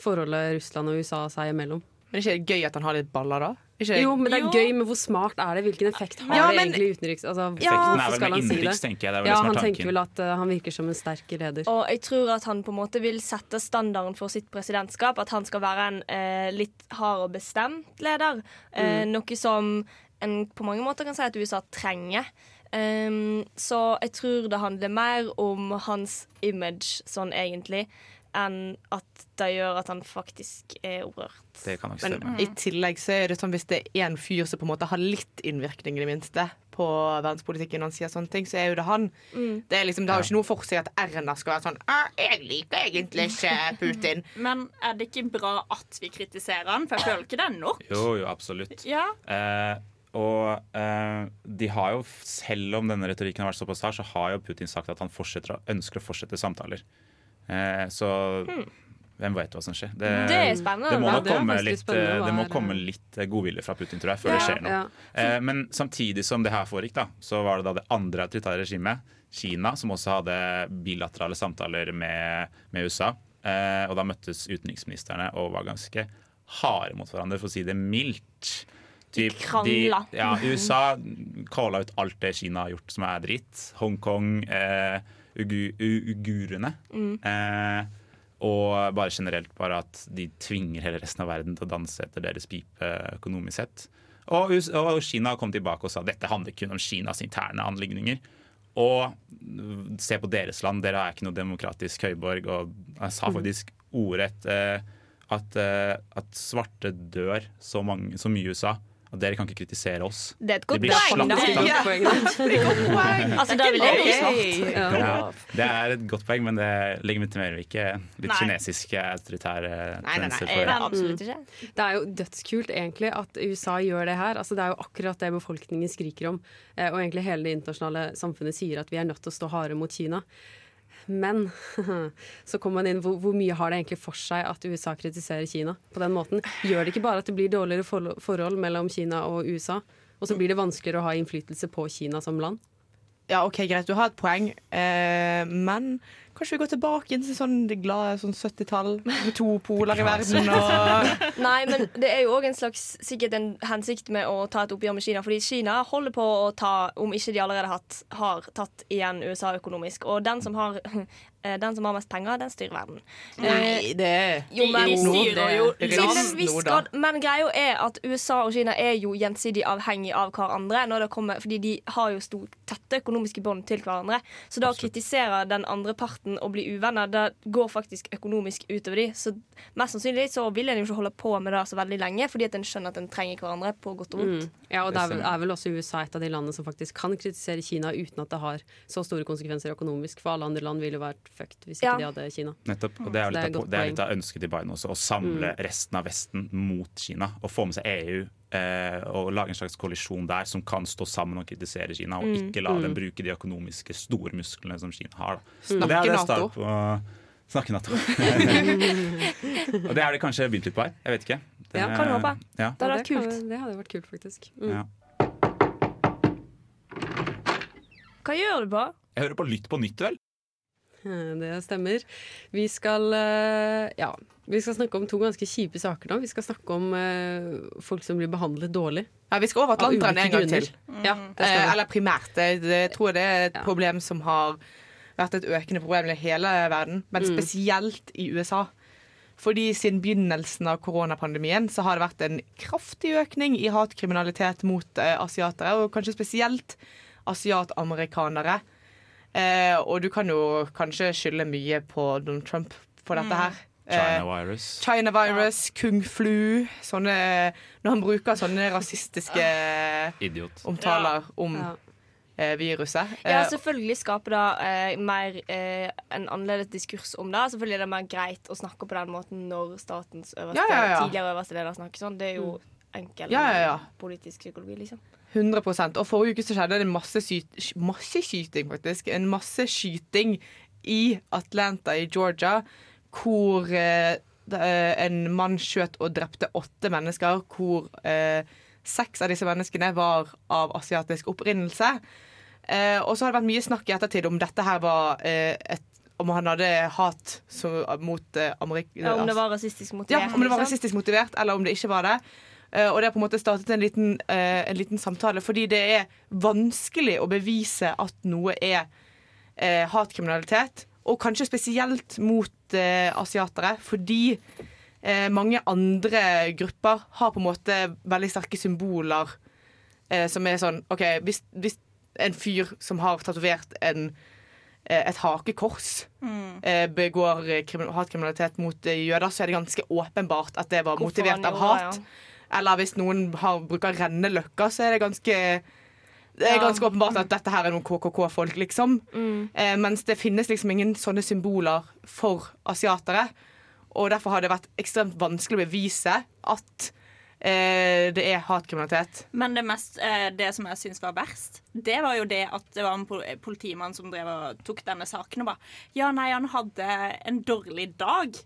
forholdet Russland og USA seg imellom. Men er ikke det gøy at han har litt baller, da? Ikke- Jo, men det er Jo. gøy, men hvor smart er det? Hvilken effekt har Ja, det men- egentlig utenriks... Altså, Ja. Er vel han si det? tenker jeg. Det er vel ja, det som er han tanken. tenker vel at uh, han virker som en sterk leder. Og jeg tror at han på en måte vil sette standarden for sitt presidentskap. At han skal være en uh, litt hard og bestemt leder. Eh, Mm. Noe som en på mange måter kan si at USA trenger. Um, så jeg tror det handler mer om hans image sånn egentlig, enn at det gjør at han faktisk er opprørt. Det kan nok Men stemme. i tillegg så er det sånn hvis det er en fyr som på en måte har litt innvirkning i det minste på verdenspolitikken når han sier sånne ting, så er jo det han. Mm. Det, er liksom, det har jo ikke noe for seg at Erna skal være sånn «Ah, Jeg liker egentlig ikke Putin. Men er det ikke bra at vi kritiserer han? For jeg føler ikke det er nok. Jo, jo, absolutt. Ja. Eh, og eh, de har jo, selv om denne retorikken har vært såpass hard, så har jo Putin sagt at han å- ønsker å fortsette samtaler. Eh, så hvem vet hva som skjer? Det, Hmm. Det. Det må, nok det komme litt, eh, det må komme litt eh, godvilje fra Putin, tror jeg, før Ja, det skjer noe. ja. Men samtidig som det her foregikk, da, så var det da det andre autoritære regimet, Kina, som også hadde bilaterale samtaler med, med USA. Og da møttes utenriksministrene og var ganske harde mot hverandre, for å si det mildt. Typ, de, ja, USA calla ut alt det Kina har gjort som er dritt. Hongkong, eh, ugu, u- Mm. Eh, og bare generelt bare at de tvinger hele resten av verden til å danse etter deres pipe økonomisk sett. Og, og Kina kom tilbake og sa dette handler kun om Kinas interne anligninger. Og mm, se på deres land, dere er ikke noe demokratisk høyborg. Og jeg sa faktisk ordrett eh, at, eh, at svarte dør så, mange, så mye i USA. At dere kan ikke kritisere oss. Det er et godt De poeng, da. Ja. Altså, da vil jeg bli svart. Ja, det er et godt poeng, men det legitimerer ikke litt Nei. kinesiske autoritære Nei, nei, tendenser nei, det. absolutt ikke. Det er jo dødskult egentlig at USA gjør det her. Altså, det er jo akkurat det befolkningen skriker om. Eh, og egentlig hele det internasjonale samfunnet sier at vi er nødt til å stå harde mot Kina. Men så kommer man inn hvor, hvor mye har det egentlig for seg at USA kritiserer Kina på den måten? Gjør det ikke bare at det blir dårligere forhold, mellom Kina og USA? Og så blir det vanskeligere å ha innflytelse på Kina som land? Ja, OK, greit, du har et poeng, eh, men kanskje vi går tilbake inn til sånn det glade sånn 70-tall, med to poler i verden og Nei, men det er jo òg en slags sikkert en hensikt med å ta et oppgjør med Kina. Fordi Kina holder på å ta, om ikke de allerede hatt, har tatt igjen USA økonomisk. Og den som har, eh, den som har mest penger, den styrer verden. Nei, det Jo, men, De styrer jo land. Men greia er at USA og Kina er jo gjensidig avhengig av hverandre. Når det kommer, fordi de har jo stort tette økonomiske bånd til hverandre. Så da å kritisere den andre parten og bli uvenner, det går faktisk økonomisk utover de. Så mest sannsynlig så vil en jo ikke holde på med det så veldig lenge, fordi at en skjønner at en trenger hverandre på godt og vondt. Mm. Ja, og det er, vel, er vel også USA et av de landene som faktisk kan kritisere Kina uten at det har så store konsekvenser økonomisk. For alle andre land ville vært fucked hvis ikke Ja. de hadde Kina. Nettopp. Og det er, litt, det er et av, det er litt av ønsket til Biden også, å samle Mm. resten av Vesten mot Kina. Og få med seg EU og lage en slags koalisjon der som kan stå sammen og kritisere Kina, og Mm. ikke la Mm. dem bruke de økonomiske store musklene som Kina har. Snakke det er det NATO. start på Snakke Nato. og det er det kanskje begynt litt på her. Jeg vet ikke. Det, Ja, kan håpe. Ja. Det hadde vært kult. Det hadde vært kult, faktisk. Mm. Ja. Hva gjør du på? Jeg hører på Lytt på nytt, vel? Det stemmer. Vi skal, eh, ja, vi skal snakke om to ganske kjipe saker nå. Vi skal snakke om uh, folk som blir behandlet dårlig. Ja, Vi skal over Atlanteren en gang til. Ja, det skal Eh, eller primært. Det jeg tror det er et problem som har vært et økende problem i hele verden, men Mm. spesielt i USA. Fordi siden begynnelsen av koronapandemien så har det vært en kraftig økning i hatkriminalitet mot uh, asiatere, og kanskje spesielt asiatamerikanere. Eh, og du kan jo kanskje skylde mye på Donald Trump for dette her. China Eh, virus. China virus, kung flu sånne, Når han bruker sånne rasistiske Idiot. omtaler om Ja. eh, viruset. Ja, Eh, selvfølgelig skaper det eh, mer eh, en annerledes diskurs om det. Selvfølgelig er det mer greit å snakke på den måten når statens øverste, Ja, ja, ja. tidligere øverste leder snakker sånn. Det er jo enkel Ja, ja, ja. politisk psykologi, liksom. 100 Og forrige uke så skjedde det en masse, sky masse skyting, faktisk. En masse skyting i Atlanta i Georgia, hvor eh, eh, en mann skjøt og drepte åtte mennesker. Hvor eh, seks av disse menneskene var av asiatisk opprinnelse. Eh, og så har det vært mye snakk i ettertid om dette her var eh, et om han hadde hat så, mot eh, Ja, om det var rasistisk motivert. ja, om det var liksom. rasistisk motivert, eller om det ikke var det. Eh, og det har på en måte startet en liten, eh, en liten samtale, fordi det er vanskelig å bevise at noe er eh, hatkriminalitet. Og kanskje spesielt mot asiatere, fordi mange andre grupper har på en måte veldig sterke symboler som er sånn OK, hvis, hvis en fyr som har tatovert en et hakekors mm. begår hatkriminalitet mot jøder, så er det ganske åpenbart at det var Hvorfor motivert av hat. det, Eller hvis noen har, bruker renneløkka, så er det ganske det er ganske åpenbart at dette her er noen KKK-folk, liksom. Mm. Eh, mens det finnes liksom ingen sånne symboler for asiatere. Og derfor har det vært ekstremt vanskelig å bevise at eh, det er hatkriminalitet. Men det, mest, eh, det som jeg syns var verst, det var jo det at det var en politimann som tok denne saken og bare Ja, nei, han hadde en dårlig dag.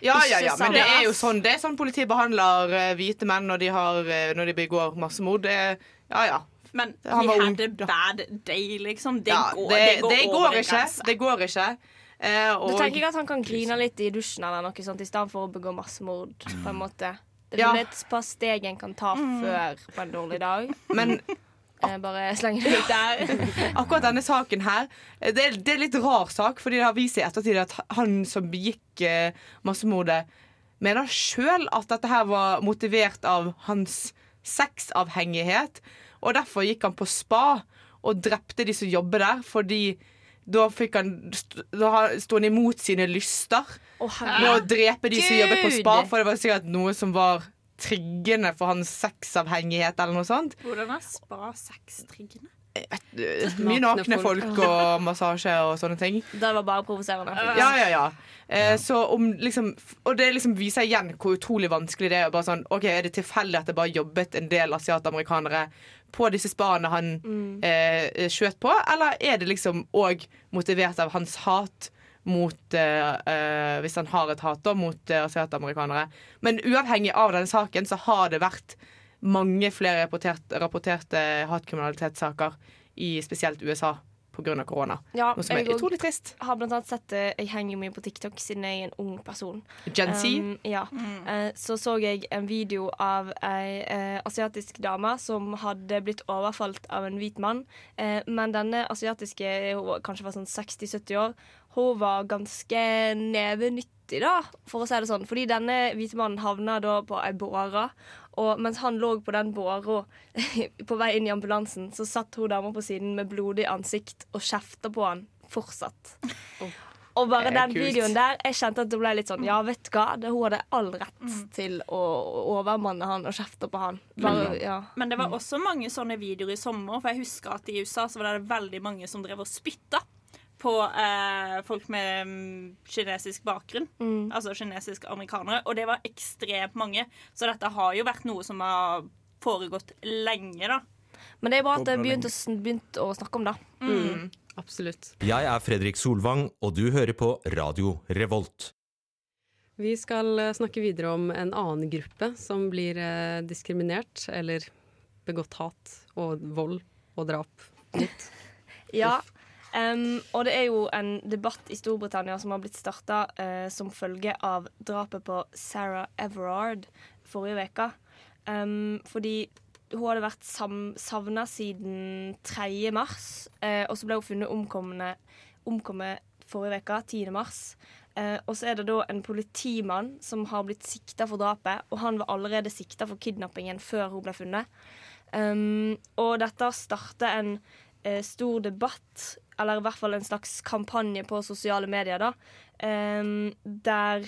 Ja, ja, ja, men det er jo sånn Det er sånn politiet behandler uh, hvite menn når de, har, uh, når de begår massemord. Det Ja, ja. Men Han he ung, had a bad day, liksom. Det, ja går, det, det går det går ikke. grense. Det går ikke. Eh, og, Du tenker ikke at han kan grine litt i dusjen eller noe sånt i stedet for å begå massemord. på en måte. Det er Ja. et par steg en kan ta før på en dårlig dag. men Jeg bare slenger det ut der. akkurat denne saken her eh, det er, det er litt rar sak, fordi det har vist seg i ettertid at han som begikk eh, massemordet, mener sjøl at dette her var motivert av hans sexavhengighet. Og derfor gikk han på spa og drepte de som jobber der, fordi da fikk han Da sto han imot sine lyster med å drepe de som jobber på spa, for det var sikkert noe som var triggende for hans sexavhengighet eller noe sånt. Hvordan er spa sextriggende? Mye nakne folk og massasje og sånne ting. Det var bare provoserende. Ja, ja, ja. Eh, så om liksom Og det liksom viser igjen hvor utrolig vanskelig det er. Bare sånn, ok, Er det tilfeldig at det bare jobbet en del asiatamerikanere på disse spaene han eh, skjøt på, eller er det liksom òg motivert av hans hat mot eh, eh, Hvis han har et hat da, mot eh, asiatamerikanere. Men uavhengig av denne saken så har det vært mange flere rapporterte, rapporterte hatkriminalitetssaker i spesielt USA pga. korona. Ja, Noe som er jeg utrolig trist. har blant annet sett det Jeg henger jo mye på TikTok siden jeg er en ung person. Gen Z. Um, ja. Eh, så så jeg en video av ei uh, asiatisk dame som hadde blitt overfalt av en hvit mann. Uh, men denne asiatiske, hun var kanskje var sånn 60-70 år, hun var ganske nevenyttig, da, for å si det sånn. Fordi denne hvite mannen havna da på ei båre. Og mens han lå på den båra på vei inn i ambulansen, så satt hun dama på siden med blodig ansikt og kjefta på han fortsatt. Og bare den kult. videoen der, jeg kjente at det ble litt sånn Ja, vet du hva, det, hun hadde all rett til å overmanne han og kjefte på han. Bare, ja. Men det var også mange sånne videoer i sommer, for jeg husker at i USA så var det veldig mange som drev og spytta på eh, folk med mm, kinesisk bakgrunn. Mm. Altså kinesiske amerikanere. Og det var ekstremt mange. Så dette har jo vært noe som har foregått lenge, da. Men det er bra at jeg begynte begynte å snakke om det. Mm, absolutt. Jeg er Fredrik Solvang, og du hører på Radio Revolt. Vi skal eh, snakke videre om en annen gruppe som blir eh, diskriminert, eller begått hat og vold og drap mot. Ja. Em, og det er jo en debatt i Storbritannia som har blitt starta uh, som følge av drapet på Sarah Everard forrige uke. Um, fordi hun hadde vært savna siden 3. mars, uh, og så ble hun funnet omkommet forrige uke, 10. mars. Uh, og så er det da en politimann som har blitt sikta for drapet, og han var allerede sikta for kidnappingen før hun ble funnet. Um, og dette starter en eh, stor debatt, eller i hvert fall en slags kampanje på sosiale medier, da, um, der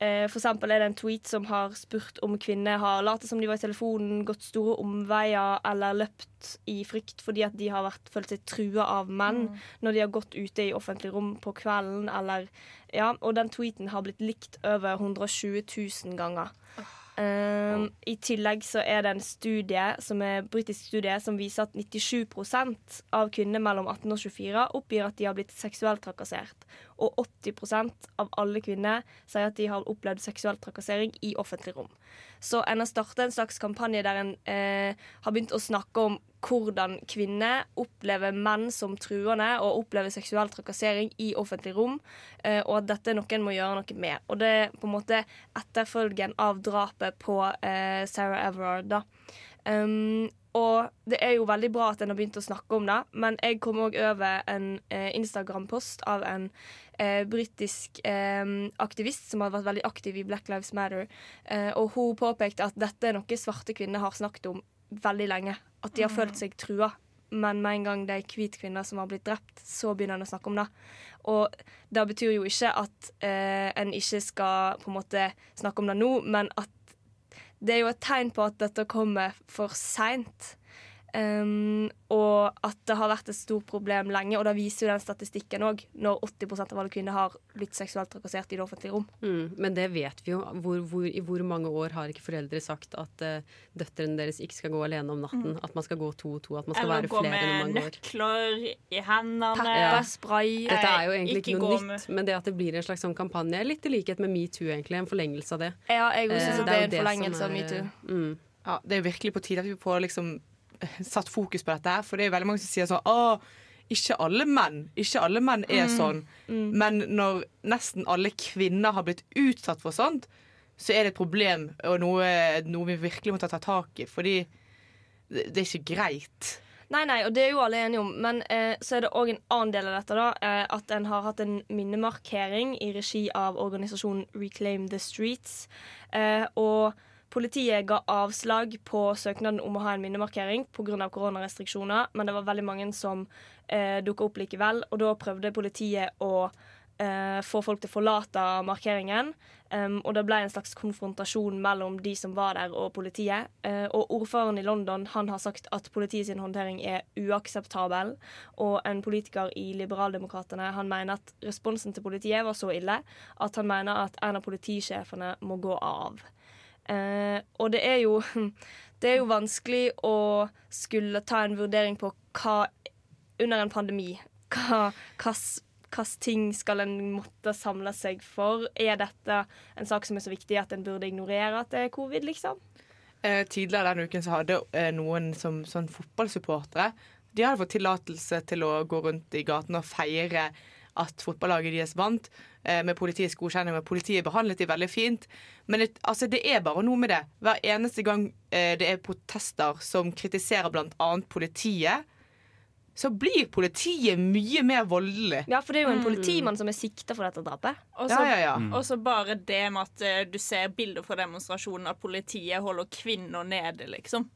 eh, for eksempel er det en tweet som har spurt om kvinner har latt som de var i telefonen, gått store omveier eller løpt i frykt fordi at de har vært, følt seg trua av menn Mm. når de har gått ute i offentlig rom på kvelden, eller Ja, og den tweeten har blitt likt over 120 000 ganger. Um, I tillegg så er det en studie som er britisk studie som viser at 97% av kvinner mellom 18 og 24 oppgir at de har blitt seksuelt trakassert. Og 80% av alle kvinner sier at de har opplevd seksuell trakassering i offentlig rom. Så en har startet en slags kampanje der en eh, har begynt å snakke om hvordan kvinner opplever menn som truende og opplever seksuell trakassering i offentlig rom, eh, og at dette er noe en må gjøre noe med. Og det er på en måte etterfølgen av drapet på eh, Sarah Everard. da. Um, og det er jo veldig bra at en har begynt å snakke om det, men jeg kom òg over en eh, Instagram-post av en eh, britisk eh, aktivist som har vært veldig aktiv i Black Lives Matter, eh, og hun påpekte at dette er noe svarte kvinner har snakket om veldig lenge. At de har følt seg trua. Men med en gang det er hvit kvinner som har blitt drept, så begynner en å snakke om det. Og det betyr jo ikke at eh, en ikke skal på en måte snakke om det nå, men at det er jo et tegn på at dette kommer for seint. Um, og at det har vært et stort problem lenge, og det viser jo den statistikken òg, når 80% av alle kvinner har blitt seksuelt trakassert i det offentlige rom. Mm, men det vet vi jo. Hvor, hvor, I hvor mange år har ikke foreldre sagt at uh, døtrene deres ikke skal gå alene om natten? Mm. At man skal gå to og to, at man skal Eller være gå flere med man går. nøkler i hendene. Pepperspray. Dette er jo egentlig Ikke ikke gå noe med- nytt, men det at det blir en slags sånn kampanje, litt i likhet med metoo, egentlig. En forlengelse av det. Ja, jeg også synes Eh, det, det er en forlengelse av metoo. Mm. Ja, det er virkelig på tide at vi får liksom satt fokus på dette her, for det er veldig mange som sier sånn Å, ikke alle menn. Ikke alle menn er Mm. sånn. Mm. Men når nesten alle kvinner har blitt utsatt for sånt, så er det et problem og noe, noe vi virkelig må ta, ta tak i. Fordi det, det er ikke greit. Nei, nei, og det er jo alle enige om. Men eh, så er det òg en annen del av dette, da. Eh, at en har hatt en minnemarkering i regi av organisasjonen Reclaim the Streets. Eh, og politiet ga avslag på søknaden om å ha en minnemarkering pga. koronarestriksjoner, men det var veldig mange som eh, dukka opp likevel. Og da prøvde politiet å eh, få folk til å forlate markeringen. Um, og det ble en slags konfrontasjon mellom de som var der og politiet. Eh, og ordføreren i London han har sagt at politiet sin håndtering er uakseptabel. Og en politiker i Liberaldemokratene han mener at responsen til politiet var så ille at han mener at en av politisjefene må gå av. Eh, og det er jo Det er jo vanskelig å skulle ta en vurdering på hva under en pandemi hva, ting skal en måtte samle seg for? Er dette en sak som er så viktig at en burde ignorere at det er covid, liksom? Eh, tidligere denne uken så hadde eh, noen som sånn fotballsupportere De hadde fått tillatelse til å gå rundt i gaten og feire at fotballaget deres vant, med politiets godkjenning. Men politiet behandlet de veldig fint. Men det, altså, det er bare noe med det. Hver eneste gang eh, det er protester som kritiserer bl.a. politiet, så blir politiet mye mer voldelig. Ja, for det er jo en Mm. politimann som er sikta for dette drapet. Og så Ja, ja, ja. og så bare det med at eh, du ser bilder fra demonstrasjonen at politiet holder kvinner nede, liksom.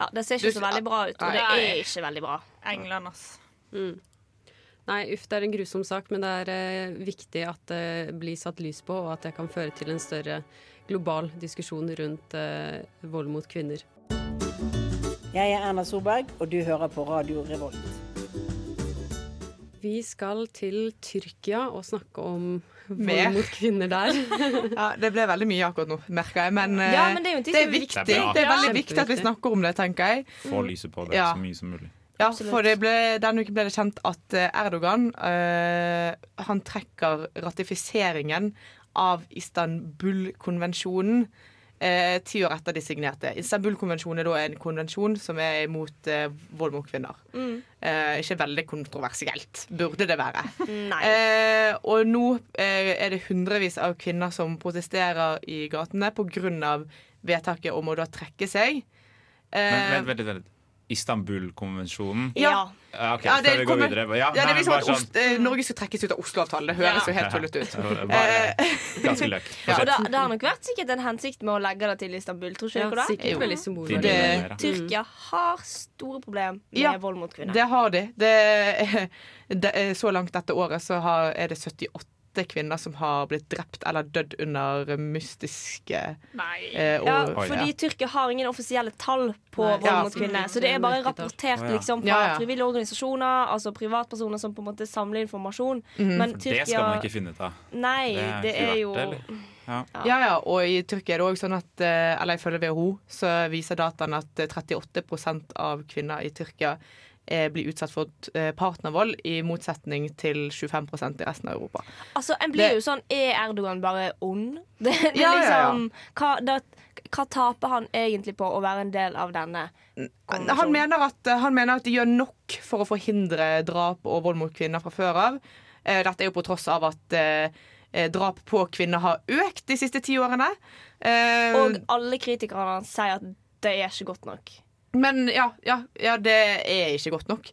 Ja, Det ser ikke Du- så veldig bra ut, og det Nei. er ikke veldig bra. England, ass. Mm. Nei, uff, det er en grusom sak, men det er eh, viktig at det blir satt lys på, og at det kan føre til en større global diskusjon rundt eh, vold mot kvinner. Jeg er Erna Solberg, og du hører på Radio Revolt. Vi skal til Tyrkia og snakke om Mer. vold mot kvinner der. Ja, det ble veldig mye akkurat nå, merker jeg. Men eh, Ja, men det er jo en ting det som er er viktig. viktig. Det er veldig Ja. viktig at vi snakker om det, tenker jeg. Få lyset på det Ja. så mye som mulig. Ja, Absolutt. for det ble, denne uken ble det kjent at eh, Erdogan eh, han trekker ratifiseringen av Istanbul-konvensjonen eh, ti år etter de signerte. Istanbul-konvensjonen er da en konvensjon som er imot eh, vold mot kvinner. Mm. Eh, ikke veldig kontroversielt, burde det være. Nei. Eh, og nå eh, er det hundrevis av kvinner som protesterer i gatene pga. vedtaket om å da trekke seg. Eh, vent, vent, vent, vent. Istanbul-konvensjonen. Ja. Okay, Ja, det kommer- Ja, Ja, det er liksom at sånn Ost- eh, Norge skal trekkes ut av Oslo-avtalen. Det høres jo helt tullete ut. Ganske løk. Ja, og det, det har nok vært sikkert en hensikt med å legge det til Istanbul, tror ikke Ja, det? veldig symbolverdi. Det- Tyrkia har store problemer med Ja, vold mot kvinner. Det har de. Det, det, så langt dette året så har, er det 78 kvinner som har blitt drept eller dødd under mystiske eh, og, Ja, fordi Tyrkia har ingen offisielle tall på Nei. vold Ja. mot kvinner. Så det er bare rapportert liksom, fra Ja, ja. frivillige organisasjoner, altså privatpersoner som på en måte samler informasjon. Mm. Men Tyrkia det skal man ikke finne ut av. Nei, det er ikke jo det. Ja. Ja, ja, og i Tyrkia er det òg sånn at eh, Eller ifølge WHO så viser dataen at eh, 38% av kvinner i Tyrkia eh, blir utsatt for eh, partnervold, i motsetning til 25% i resten av Europa. Altså, en blir Det- jo sånn Er Erdogan bare ond? Det, det ja, Ja, ja, ja. liksom Hva, det, hva taper han egentlig på å være en del av denne Han mener, at, han mener at de gjør nok for å forhindre drap og vold mot kvinner fra før av. Eh, Dette er jo på tross av at eh, eh, drap på kvinner har økt de siste ti årene. Eh, Og alle kritikerne sier at det er ikke godt nok. Men ja, ja, ja, det er ikke godt nok.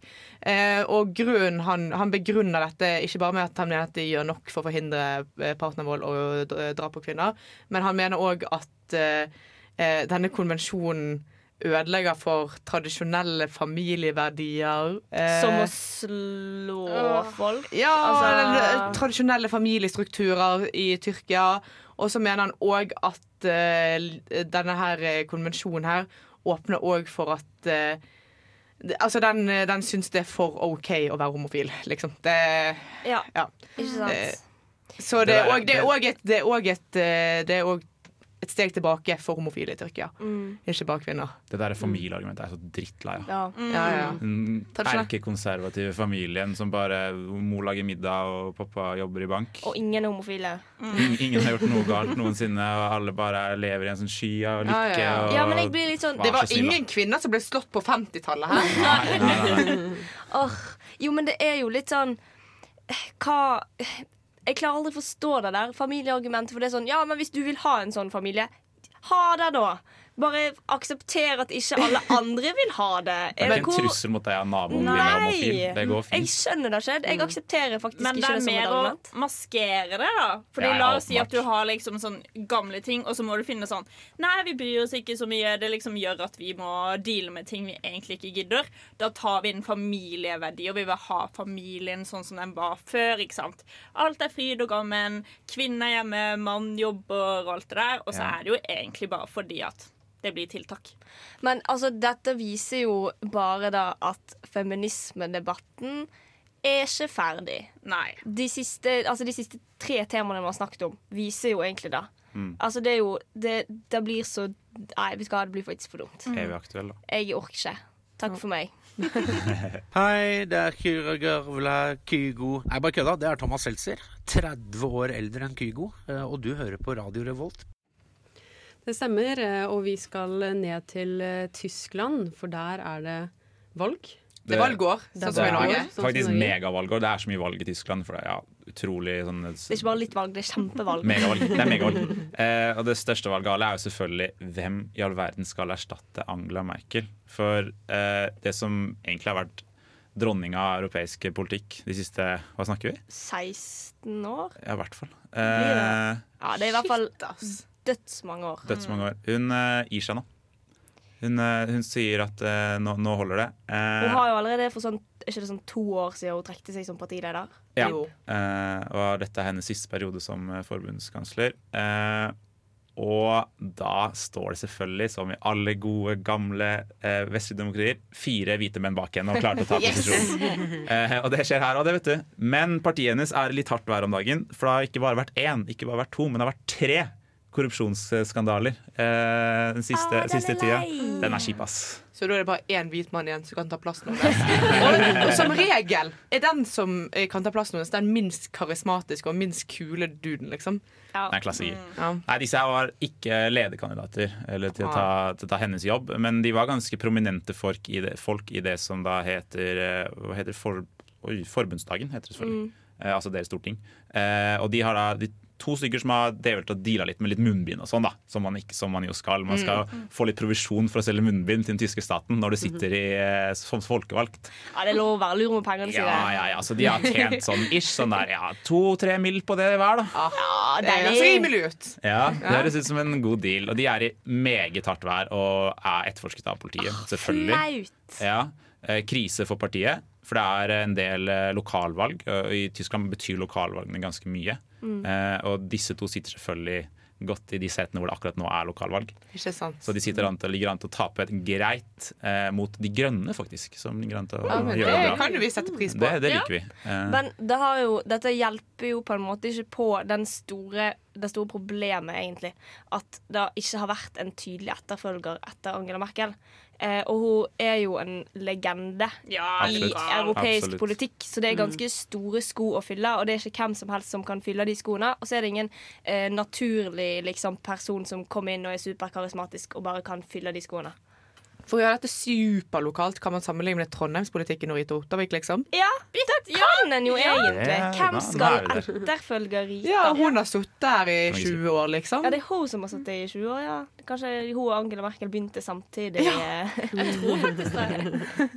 Eh, og grunnen, han, han begrunner dette ikke bare med at han mener at de gjør nok for å forhindre eh, partnervold og dra- drap på kvinner, men han mener òg at eh, eh, denne konvensjonen ødelegger for tradisjonelle familieverdier. eh, Som å slå folk. ja, Altså- tradisjonelle familiestrukturer i Tyrkia. Og så mener han òg at eh, denne her eh, konvensjonen her åpner òg for at eh, Altså, den, den syns det er for OK å være homofil, liksom. Det Ja, ja. ikke sant? Eh, Så Det er òg det et, det er også et, eh, det er også et steg tilbake for homofile i Tyrkia. Mm. Ikke bare kvinner. Det der familieargumentet er så drittlei av. Ja. Ja, ja. Den erkekonservative familien som bare Mor lager middag og pappa jobber i bank. Og ingen er homofile. Mm. Ingen har gjort noe galt noensinne, og alle bare lever i en sånn sky av lykke. Ja, ja, ja. Og Ja, men jeg blir litt sånn Det var ingen kvinner som ble slått på 50-tallet her. Nei, nei, nei, nei. Åh, Jo, men det er jo litt sånn Hva Jeg klarer aldri å forstå det der familieargumentet. For det er sånn Ja, men hvis du vil ha en sånn familie, ha det, da. Bare aksepter at ikke alle andre vil ha det. Det er ikke Hvor- en trussel mot deg av naboen din er homofil. Det går Jeg skjønner det ikke. Jeg aksepterer faktisk ikke det som et argument. Men det er mer å maskere det, da. Fordi La oss si at du har liksom sånn gamle ting, og så må du finne sånn Nei, vi bryr oss ikke så mye. Det liksom gjør at vi må deale med ting vi egentlig ikke gidder. Da tar vi inn familieverdi, og vi vil ha familien sånn som den var før. ikke sant? Alt er fryd og gammen. Kvinne er hjemme, mann jobber og alt det der. Og så Ja. er det jo egentlig bare fordi at det blir tiltak. Men altså, dette viser jo bare da at feminismedebatten er ikke ferdig. Nei. De siste, altså de siste tre temaene vi har snakket om, viser jo egentlig det. Mm. Altså, det er jo Det, det blir så Nei, vet du hva, det blir faktisk for dumt. Er vi aktuelle da. Jeg orker ikke. Takk for meg. Hei, det er Kyra Gørvla Kygo Nei, bare kødda. Det er Thomas Seltzer. 30 år eldre enn Kygo. eh, Og du hører på Radio Revolt. Det stemmer, eh, og vi skal ned til eh, Tyskland, for der er det valg. Det er valgår, er sånn som i Norge. sånn Faktisk megavalgår. Det er så mye valg i Tyskland. For det er ja, utrolig sånn Det er ikke bare litt valg, det er kjempevalg. Megavalg. Det er megavalg. Eh, og det største valget er jo selvfølgelig hvem i all verden skal erstatte Angela Merkel. For eh, det som egentlig har vært dronninga av europeisk politikk de siste Hva snakker vi? 16 år? Ja, i hvert fall. Eh, Ja, det er i hvert fall dødsmange år. Dødsmange år. Hun uh, gir seg nå. Hun, uh, hun sier at uh, nå, nå holder det. Hun har jo allerede for sånn, ikke det sånn to år siden hun trekte seg som partileder. Ja. Eh, og dette er hennes siste periode som forbundskansler. Og da står det selvfølgelig, som i alle gode, gamle vestlige demokratier, fire hvite menn bak henne og klarte til å ta Yes! posisjon. Eh, og det skjer her òg, det vet du. Men partiet hennes er litt hardt vær om dagen. For det har ikke bare vært én, ikke bare vært to, men det har vært tre korrupsjonsskandaler eh, den siste, Ah, den siste tida. Den er kjip, ass. Så da er det bare én hvit mann igjen som kan ta plassen hennes. Og, og som regel er den som eh, kan ta plassen hennes, den minst karismatiske og minst kule duden, liksom. Det er en klassiker. Ja. Nei, Disse her var ikke lederkandidater eller til, å ta, til å ta hennes jobb, men de var ganske prominente folk i det, folk i det som da heter, eh, hva heter for, oi, Forbundsdagen. heter det selvfølgelig. Mm. Eh, altså deres storting. Eh, og de har da de, to stykker som har drevet og deala litt med litt munnbind og sånn, da. Som man, ikke, som man jo skal. Man skal Mm. få litt provisjon for å selge munnbind til den tyske staten når du sitter i, eh, som folkevalgt. Ja, det er lov å være lur med pengene sine. Ja, ja, ja. Så de har tjent sånn ish, sånn der, ja, to-tre mil på det hver, da. Ja, Det høres rimelig ut. Ja, Det høres ut som en god deal. Og de er i meget hardt vær og er etterforsket av politiet. Selvfølgelig. Flaut. Ja, eh, Krise for partiet. For det er en del eh, lokalvalg. og I Tyskland betyr lokalvalgene ganske mye. Mm. Eh, og disse to sitter selvfølgelig godt i de setene hvor det akkurat nå er lokalvalg. Ikke sant. Så de sitter an til, ligger an til å tape et greit eh, mot De grønne, faktisk. Som ligger an til å Ja, men gjøre det det bra. kan vi sette pris på. Det, det Ja. liker vi. Eh, Men det har jo, dette hjelper jo på en måte ikke på den store, det store problemet, egentlig. At det ikke har vært en tydelig etterfølger etter Angela Merkel. Eh, og hun er jo en legende Ja, i europeisk Absolutt. politikk, så det er ganske store sko å fylle. Og det er ikke hvem som helst som kan fylle de skoene. Og så er det ingen eh, naturlig liksom, person som kommer inn og er superkarismatisk og bare kan fylle de skoene. For å gjøre dette superlokalt kan man sammenligne med trondheimspolitikken og Rita Ottervik, liksom. Ja, det kan en jo egentlig. Ja. Hvem skal er der. etterfølge Rita? Ja, hun har sittet her i 20 år, liksom. Ja, det er hun som har sittet i 20 år, ja. Kanskje hun og Angela Merkel begynte samtidig. Ja. Jeg tror faktisk det.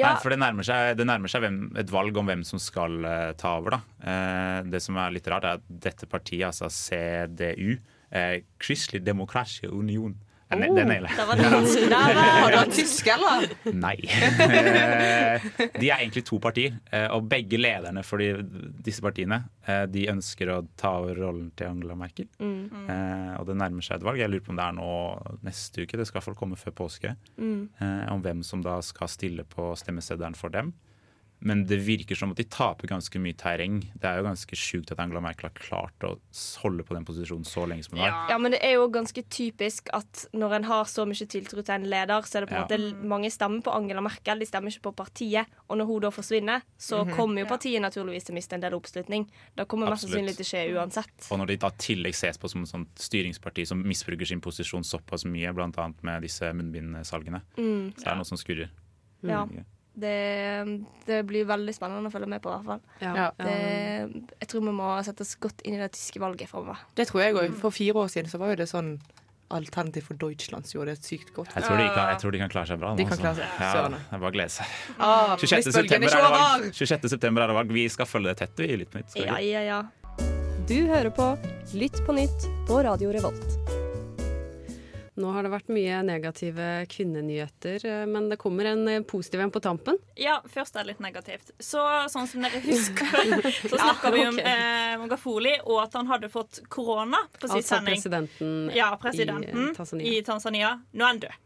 Nei, for det nærmer seg, det nærmer seg hvem, et valg om hvem som skal uh, ta over. Da. Uh, det som er litt rart, er at dette partiet, altså CDU, uh, Kristelig Demokratisk Union eh, ne- Det nailer jeg. Har du vært tysk, eller? Nei. Eh, de er egentlig to partier, eh, og begge lederne for de, disse partiene eh, De ønsker å ta over rollen til Angela Merkel. Mm. Og det nærmer seg et valg. Jeg lurer på om det er nå neste uke. Det skal folk komme før påske. Mm. Om hvem som da skal stille på stemmeseddelen for dem. Men det virker som at de taper ganske mye terreng. Det er jo ganske sjukt at Angela Merkel har klart å holde på den posisjonen så lenge som hun har. Ja, men det er jo ganske typisk at når en har så mye tiltro til en leder, så er det på en Ja. måte mange stemmer på Angela Merkel, de stemmer ikke på partiet. Og når hun da forsvinner, så Mhm. kommer jo partiet naturligvis til å miste en del oppslutning. Det kommer mest sannsynlig til å skje uansett. Og når de da tillegg ses på som et sånt styringsparti som misbruker sin posisjon såpass mye, bl.a. med disse munnbindsalgene, Mm. så er det noe som skurrer. Ja. Mm. Det, det blir veldig spennende å følge med på, i hvert fall. Ja. Det, jeg tror vi må sette oss godt inn i det tyske valget framover. Det tror jeg òg. For fire år siden så var jo det sånn Alternativ for Deutschland som gjorde det sykt godt. Jeg tror, de kan, jeg tror de kan klare seg bra. nå, De kan altså. klare seg. Ja, det er bare å glede seg. Ah, 26. september er det valg. 26. september er det valg. Vi skal følge det tett vi i Lytt på nytt. skal vi Ja, ja, ja. Du hører på Lytt på nytt på Radio Revolt. Nå har det vært mye negative kvinnenyheter, eh, men det kommer en eh, positiv en på tampen. Ja, først er det litt negativt. Så sånn som dere husker, så snakka vi om ok. eh, Mogafoli og at han hadde fått korona på sin Altså sending. presidenten, Ja, i presidenten i, Tanzania. i Tanzania. Nå er han død.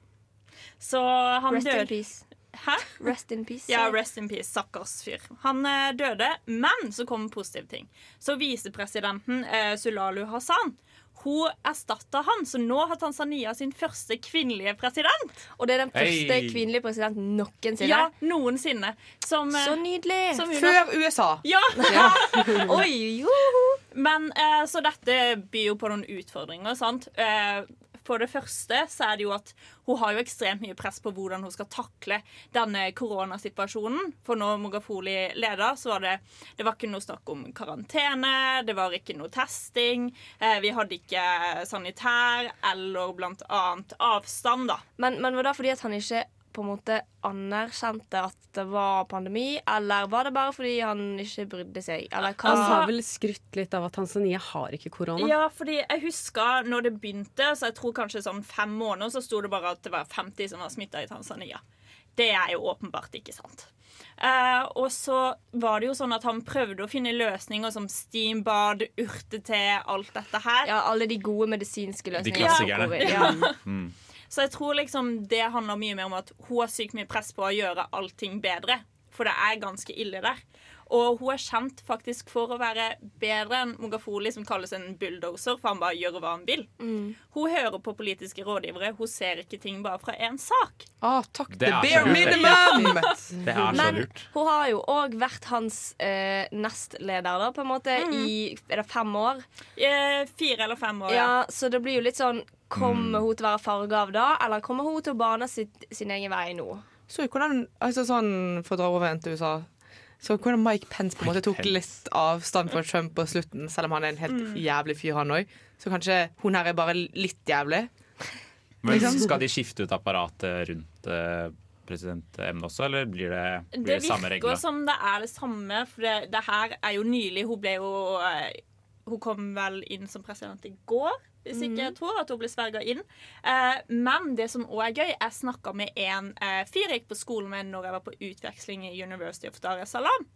Så han Rest in peace. Hæ? Rest in peace. Ja, rest in peace. Stakkars fyr. Han eh, døde, men så kom positive ting. Så visepresidenten eh, Sulalu Hassan hun erstatta han, så nå har Tanzania sin første kvinnelige president. Og det er den første Hey. kvinnelige presidenten noensinne. Ja, noensinne. Som, eh, Så nydelig! som Før USA. Ja! Oi, joho! Men eh, så dette byr jo på noen utfordringer, sant. Eh, for det første så er det jo at hun har jo ekstremt mye press på hvordan hun skal takle denne koronasituasjonen. For når Mogafoli leder, så var det Det var ikke noe snakk om karantene, det var ikke noe testing. Eh, vi hadde ikke sanitær eller blant annet avstand, da. Men, men var det fordi at han ikke på en måte anerkjente at det var pandemi, eller var det bare fordi han ikke brydde seg? Eller hva? Han har vel skrytt litt av at Tanzania har ikke korona. Ja, fordi jeg husker når det begynte, så jeg tror kanskje sånn fem måneder, så sto det bare at det var 50 som var smitta i Tanzania. Det er jo åpenbart ikke sant. Eh, og så var det jo sånn at han prøvde å finne løsninger som steambad, urtete, alt dette her. Ja, alle de gode medisinske løsningene. De klassikerne. Ja. Ja. Mm. Så jeg tror liksom det handler mye mer om at hun har sykt mye press på å gjøre allting bedre. For det er ganske ille der. Og hun er kjent faktisk for å være bedre enn Mogafoli, som kalles en bulldoser, for han bare gjør hva han vil. Mm. Hun hører på politiske rådgivere. Hun ser ikke ting bare fra én sak. Ah, takk. Det er bare lurt, minimum! Det er så Men hun har jo òg vært hans eh, nestleder, da, på en måte, i er det fem år. Eh, fire eller fem år, Ja, ja. Så det blir jo litt sånn Kommer Mm. hun til å være farga av da, eller kommer hun til å bane sitt, sin egen vei nå? Så hvordan, altså sånn For å dra over igjen til USA Så hvordan Mike Pence på en måte tok litt avstand fra Trump på slutten, selv om han er en helt Mm. jævlig fyr, han òg. Så kanskje hun her er bare litt jævlig. Men Liksom. Skal de skifte ut apparatet rundt eh, presidentemnet også, eller blir det, blir Det det samme virker som det er det samme, for det, det her er jo nylig. Hun ble jo eh, Hun kom vel inn som president i går, hvis ikke jeg tror at hun ble sverga inn. Eh, men det som òg er gøy, jeg snakka med en eh, fyr jeg gikk på skolen med når jeg var på utveksling i University of Dar es Salaam.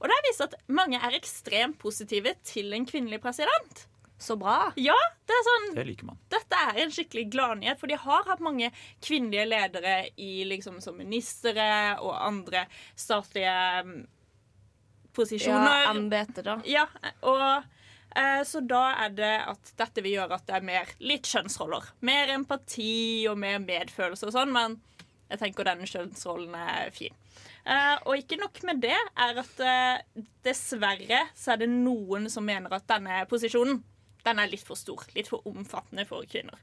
Og det har vist at mange er ekstremt positive til en kvinnelig president. Så bra. Ja, det er sånn Det liker man. dette er en skikkelig gladnyhet, for de har hatt mange kvinnelige ledere i, liksom, som ministre og andre statlige mm, posisjoner. Ja, embeter, da. Ja, og så da er det at dette vil gjøre at det er mer litt kjønnsroller. Mer empati og mer medfølelse og sånn, men jeg tenker denne kjønnsrollen er fin. Eh, og ikke nok med det, er at eh, dessverre så er det noen som mener at denne posisjonen den er litt for stor. Litt for omfattende for kvinner.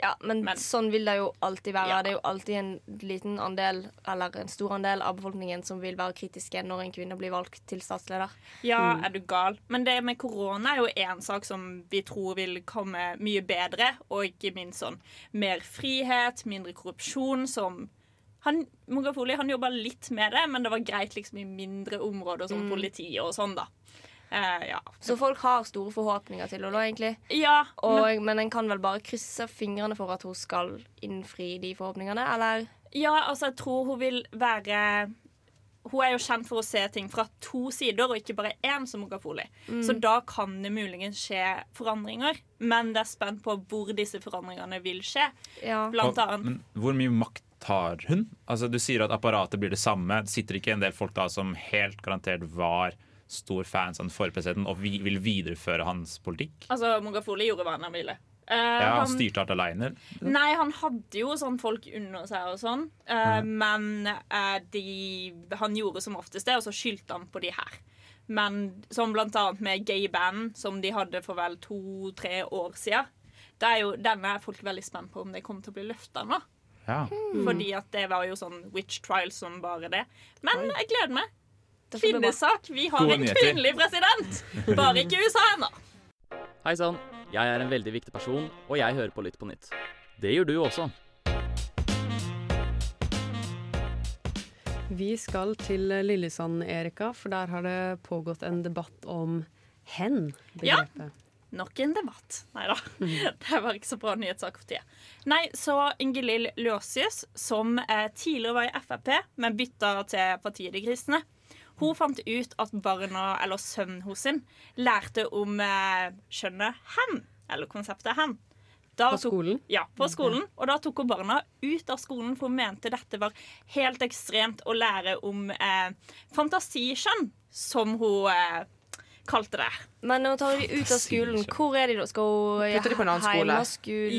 Ja, men, sånn vil det jo alltid være. Ja. Det er jo alltid en liten andel, eller en stor andel av befolkningen som vil være kritiske når en kvinne blir valgt til statsleder. Ja, er du gal? Men det med korona er jo én sak som vi tror vil komme mye bedre, og ikke minst sånn mer frihet, mindre korrupsjon, som han, Mogafoli han jobba litt med det, men det var greit liksom i mindre områder som Mm. politi og sånn, da. Eh, ja. Så folk har store forhåpninger til henne, egentlig. Ja, og, men- men en kan vel bare krysse fingrene for at hun skal innfri de forhåpningene, eller? Ja, altså, jeg tror hun vil være Hun er jo kjent for å se ting fra to sider, og ikke bare én, som Mogafoli. Mm. Så da kan det muligens skje forandringer. Men det er spent på hvor disse forandringene vil skje. Blant Og- annet Men hvor mye makt har hun? Altså, du sier at apparatet blir det samme. Det sitter ikke en del folk da som helt garantert var stor fans av den forrige presidenten og vi, vil videreføre hans politikk? Altså, Mogafoli gjorde hva han ville. Uh, Ja, han han- styrte alt aleine. Nei, han hadde jo sånn folk under seg og sånn. Eh, Men uh, de, han gjorde som oftest det, og så skyldte han på de her. Men som blant annet med gay band, som de hadde for vel to-tre år siden. Det er jo, denne er folk veldig spent på om det kommer til å bli løfta nå. Ja. Fordi at det var jo sånn witch trial som bare det. Men jeg gleder meg. Kvinnesak. Vi har en kvinnelig president! Bare ikke USA ennå. Hei sann, jeg er en veldig viktig person, og jeg hører på Lytt på nytt. Det gjør du også. Vi skal til Lillesand, Erika, for der har det pågått en debatt om hen. Ja. Nok en debatt. Nei da. Det var ikke så bra nyhetssak for tida. Nei, så Ingelill Løsius, som eh, tidligere var i Frp, men bytta til Partiet De Kristne, hun fant ut at barna, eller sønnen hennes, lærte om eh, skjønnet hen, eller konseptet hen. Da på skolen? Tok, ja, på skolen. Og da tok hun barna ut av skolen, for hun mente dette var helt ekstremt å lære om eh, fantasiskjønn, som hun eh, kalte det. Men nå tar de ut av skolen. Hvor er de da? Skal hun Putter de på en annen skole?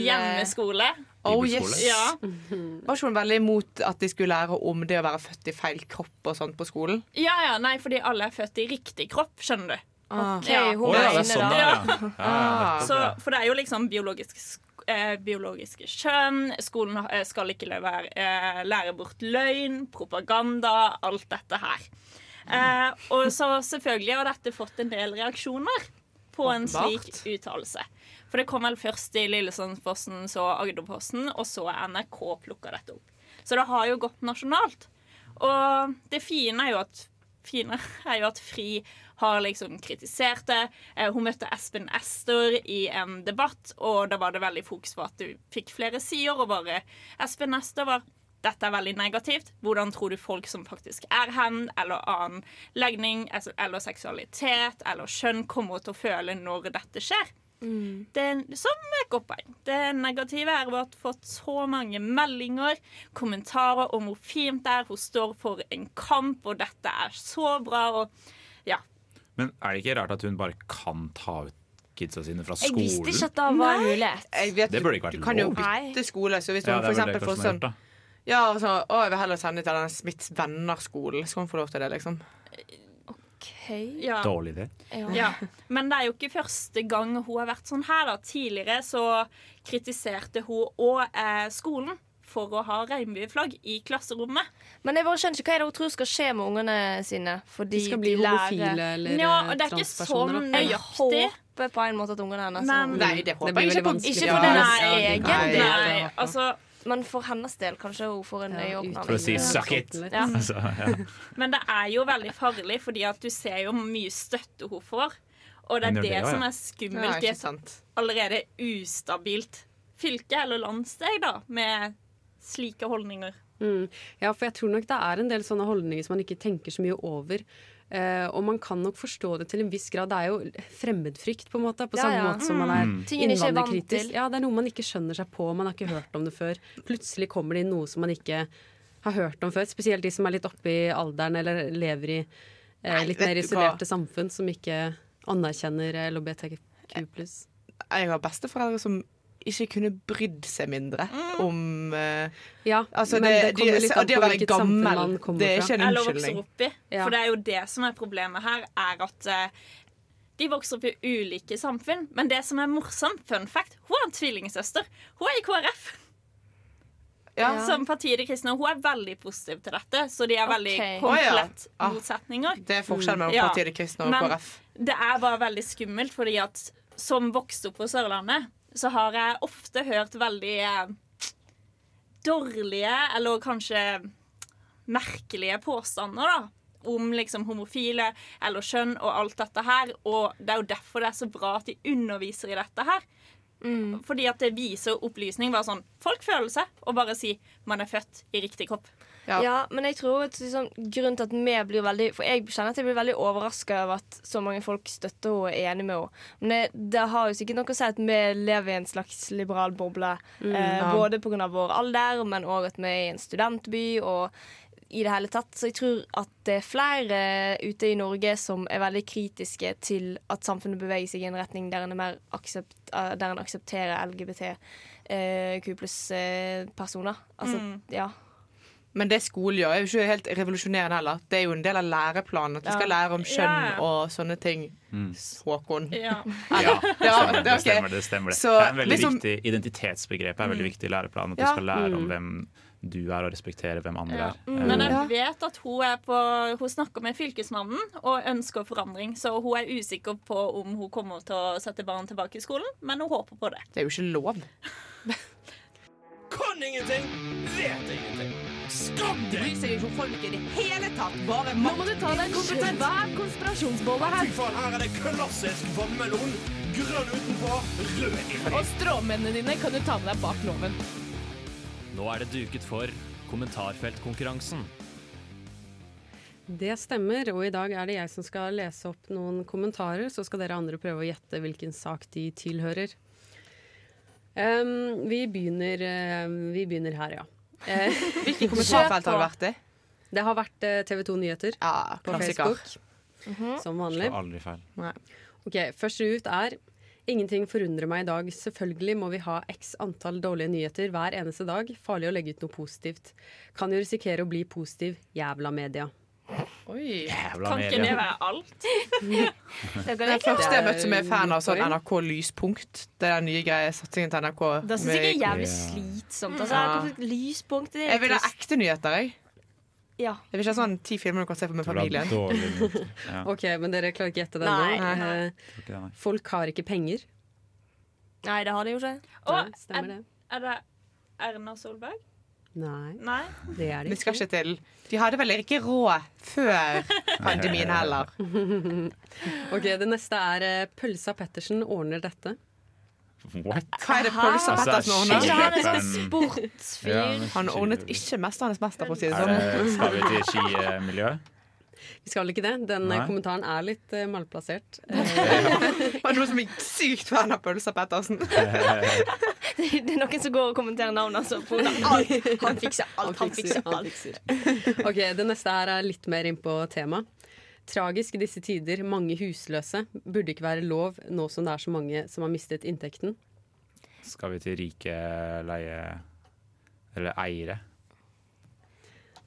Hjemmeskole? Oh, yes. Ja. Var ikke hun veldig imot at de skulle lære om det å være født i feil kropp og sånt på skolen? Ja, ja, nei, fordi alle er født i riktig kropp, skjønner du. Ah. Ok, hun Å, ja, det er sånn, da. ja. Ja, Så, for det er jo liksom biologisk, eh, biologiske kjønn. Skolen eh, skal ikke lære, eh, lære bort løgn, propaganda, alt dette her. Eh, og så selvfølgelig har dette fått en del reaksjoner på en slik uttalelse. For det kom vel først i Lillesandposten, så Agderposten, og så NRK plukka dette opp. Så det har jo gått nasjonalt. Og det fine er jo at er jo at Fri har liksom kritisert det. Eh, hun møtte Espen Ester i en debatt, og da var det veldig fokus på at du fikk flere sider. Og bare Espen Ester var dette er veldig negativt. Hvordan tror du folk som faktisk er hen, eller annen legning, altså- eller seksualitet eller kjønn, kommer til å føle når dette skjer? Det, som et godt poeng. Det negative er at vi har fått så mange meldinger, kommentarer om hvor fint det er. Hun står for en kamp, og dette er så bra. Og ja. Men er det ikke rart at hun bare kan ta ut kidsa sine fra skolen? Jeg visste ikke at det var mulighet. Vet, Det burde ikke vært du kan jo lov. bytte skole. Så hvis Ja, du er for eksempel får hun sånn. Ja, og så, å, jeg vil heller sende til den Smiths venner-skolen. Skal hun få lov til det, liksom? Ja. Dårlig idé. Ja. Men det er jo ikke første gang hun har vært sånn her. da Tidligere så kritiserte hun òg eh, skolen for å ha regnbueflagg i klasserommet. Men jeg bare skjønner ikke hva er det hun tror skal skje med ungene sine. Fordi De skal bli homofile eller Ja, og det er ikke sånn da. Jeg nøyaktig. håper på en måte at ungene hennes Nei, det håper jeg ikke. Ikke for den er egen, nei, nei. Altså, Men for hennes del kanskje hun får en øyeåpner. For å si 'suck it'. Ja. Ja. Men det er jo veldig farlig, fordi at du ser jo hvor mye støtte hun får. Og det er det, det også, som er skummelt i et allerede ustabilt fylke eller landsdel, da, med slike holdninger. Mm. Ja, for jeg tror nok det er en del sånne holdninger som man ikke tenker så mye over. Eh, og man kan nok forstå det til en viss grad. Det er jo fremmedfrykt, på en måte. På Ja, samme ja. måte som man er Mm. Er innvandrerkritisk. Ja, det er noe man ikke skjønner seg på, man har ikke hørt om det før. Plutselig kommer det inn noe som man ikke har hørt om før. Spesielt de som er litt oppe i alderen eller lever i uh, litt Nei, mer isolerte samfunn som ikke anerkjenner LHBTQ+. Jeg har besteforeldre som ikke kunne brydd seg mindre om uh, Ja, altså men det kommer de, litt an det på hvilket samfunn gammel, man kommer det er ikke en Eller vokser unnskyldning. opp i. Ja. For det er jo det som er problemet her, er at uh, de vokser opp i ulike samfunn. Men det som er morsomt, fun fact, hun har en tvillingsøster. Hun er i KrF. Ja. Som partiet De kristne. Hun er veldig positiv til dette, så de er veldig okay. komplett oh, ja. Ah. motsetninger. Det er forskjell mellom Ja. Partiet De kristne og Men KrF. Det er bare veldig skummelt, fordi at som vokste opp på Sørlandet, så har jeg ofte hørt veldig eh, dårlige, eller kanskje merkelige påstander, da. Om liksom homofile eller kjønn og alt dette her. Og det er jo derfor det er så bra at de underviser i dette her. Fordi at det viser opplysning. Bare sånn Folk føler seg, og bare si 'man er født i riktig kropp'. Ja. men jeg tror at liksom, grunnen til at vi blir veldig For jeg kjenner at jeg blir veldig overraska over at så mange folk støtter henne og er enig med henne. Men det, det har jo sikkert noe å si at vi lever i en slags liberal boble. Mm, eh, ja. Både pga. vår alder, men òg at vi er i en studentby. og i det hele tatt. Så jeg tror at det er flere ute i Norge som er veldig kritiske til at samfunnet beveger seg i en retning der en, mer aksept, eh, der en aksepterer LGBTQ pluss-personer. Altså, Mm. ja. Men det skolen gjør, er jo ikke helt revolusjonerende heller. Det er jo en del av læreplanen at vi skal lære om kjønn Ja. og sånne ting. Mm. Håkon. Ja. Ja, Det ja, stemmer, det er det stemmer. Det stemmer det. Så det er en veldig liksom- viktig Identitetsbegrepet er veldig Mm. viktig i læreplanen. At du skal lære om Mm. hvem du er, og respektere hvem andre Ja. er. Men Eh, jeg vet at hun, er på, hun snakker med Fylkesmannen og ønsker forandring. Så hun er usikker på om hun kommer til å sette barn tilbake i skolen, men hun håper på det. Det er jo ikke lov. Kan ingenting, vet ingenting. Skam deg! Bryr seg ikke om folk i det hele tatt. Bare Nå må du ta deg en kompetent. Hver konspirasjonsbolle her. Fy faen, her er det klassisk vannmelon. Grønn utenpå, rød inni. Og stråmennene dine kan du ta med deg bak loven. Nå er det duket for kommentarfeltkonkurransen. Det stemmer, og i dag er det jeg som skal lese opp noen kommentarer, så skal dere andre prøve å gjette hvilken sak de tilhører. Em, vi, begynner, uh, vi begynner her, ja. Eh, Hvilke kommentarfelt har det vært i? Det har vært uh, TV 2 Nyheter på klassiker. Facebook. Som vanlig. slår aldri feil. Ok, Første ut er Ingenting forundrer meg i dag. Selvfølgelig må vi ha x antall dårlige nyheter hver eneste dag. Farlig å legge ut noe positivt. Kan jo risikere å bli positiv. Jævla media. Oi. Jævla Kan ikke det være alt? Den første jeg møtte som er fan av sånn NRK Lyspunkt. Det er den nye greia, satsingen til NRK. Det er sikkert jævlig slitsomt. Altså, Ja. Lyspunkt det er Jeg vil ha ekte nyheter, jeg. Ja. Jeg vil ikke ha sånn ti filmer du kan se på med familien. Ja. Ok, Men dere klarer ikke gjette den nå? Eh, det. Folk har ikke penger. Nei, det har de jo ikke. Og Nei, stemmer det. er det Erna Solberg? Nei, Nei. det er det Vi skal ikke til De hadde vel ikke råd før pandemien heller. ok, Det neste er eh, Pølsa Pettersen ordner dette. What? Hva er det Pølsa Altså, Pettersen ordner? Ikke han er sånn sportsfyr. Ja, Han ordnet ikke 'Mesternes mester', for å si det sånn. skal vi til skimiljøet? Vi skal ikke det. Den eh, Nei. kommentaren er litt uh, malplassert. Var Det noen som gikk sykt fan av Pølsa Pettersen. Det er noen som går og kommenterer navnet altså, på. Han fikser alt, han fikser han alt. fikser. Ok, Det neste her er litt mer inn på tema. Tragisk i disse tider. Mange husløse. Burde ikke være lov nå som det er så mange som har mistet inntekten. Skal vi til rike leie... Eller eiere?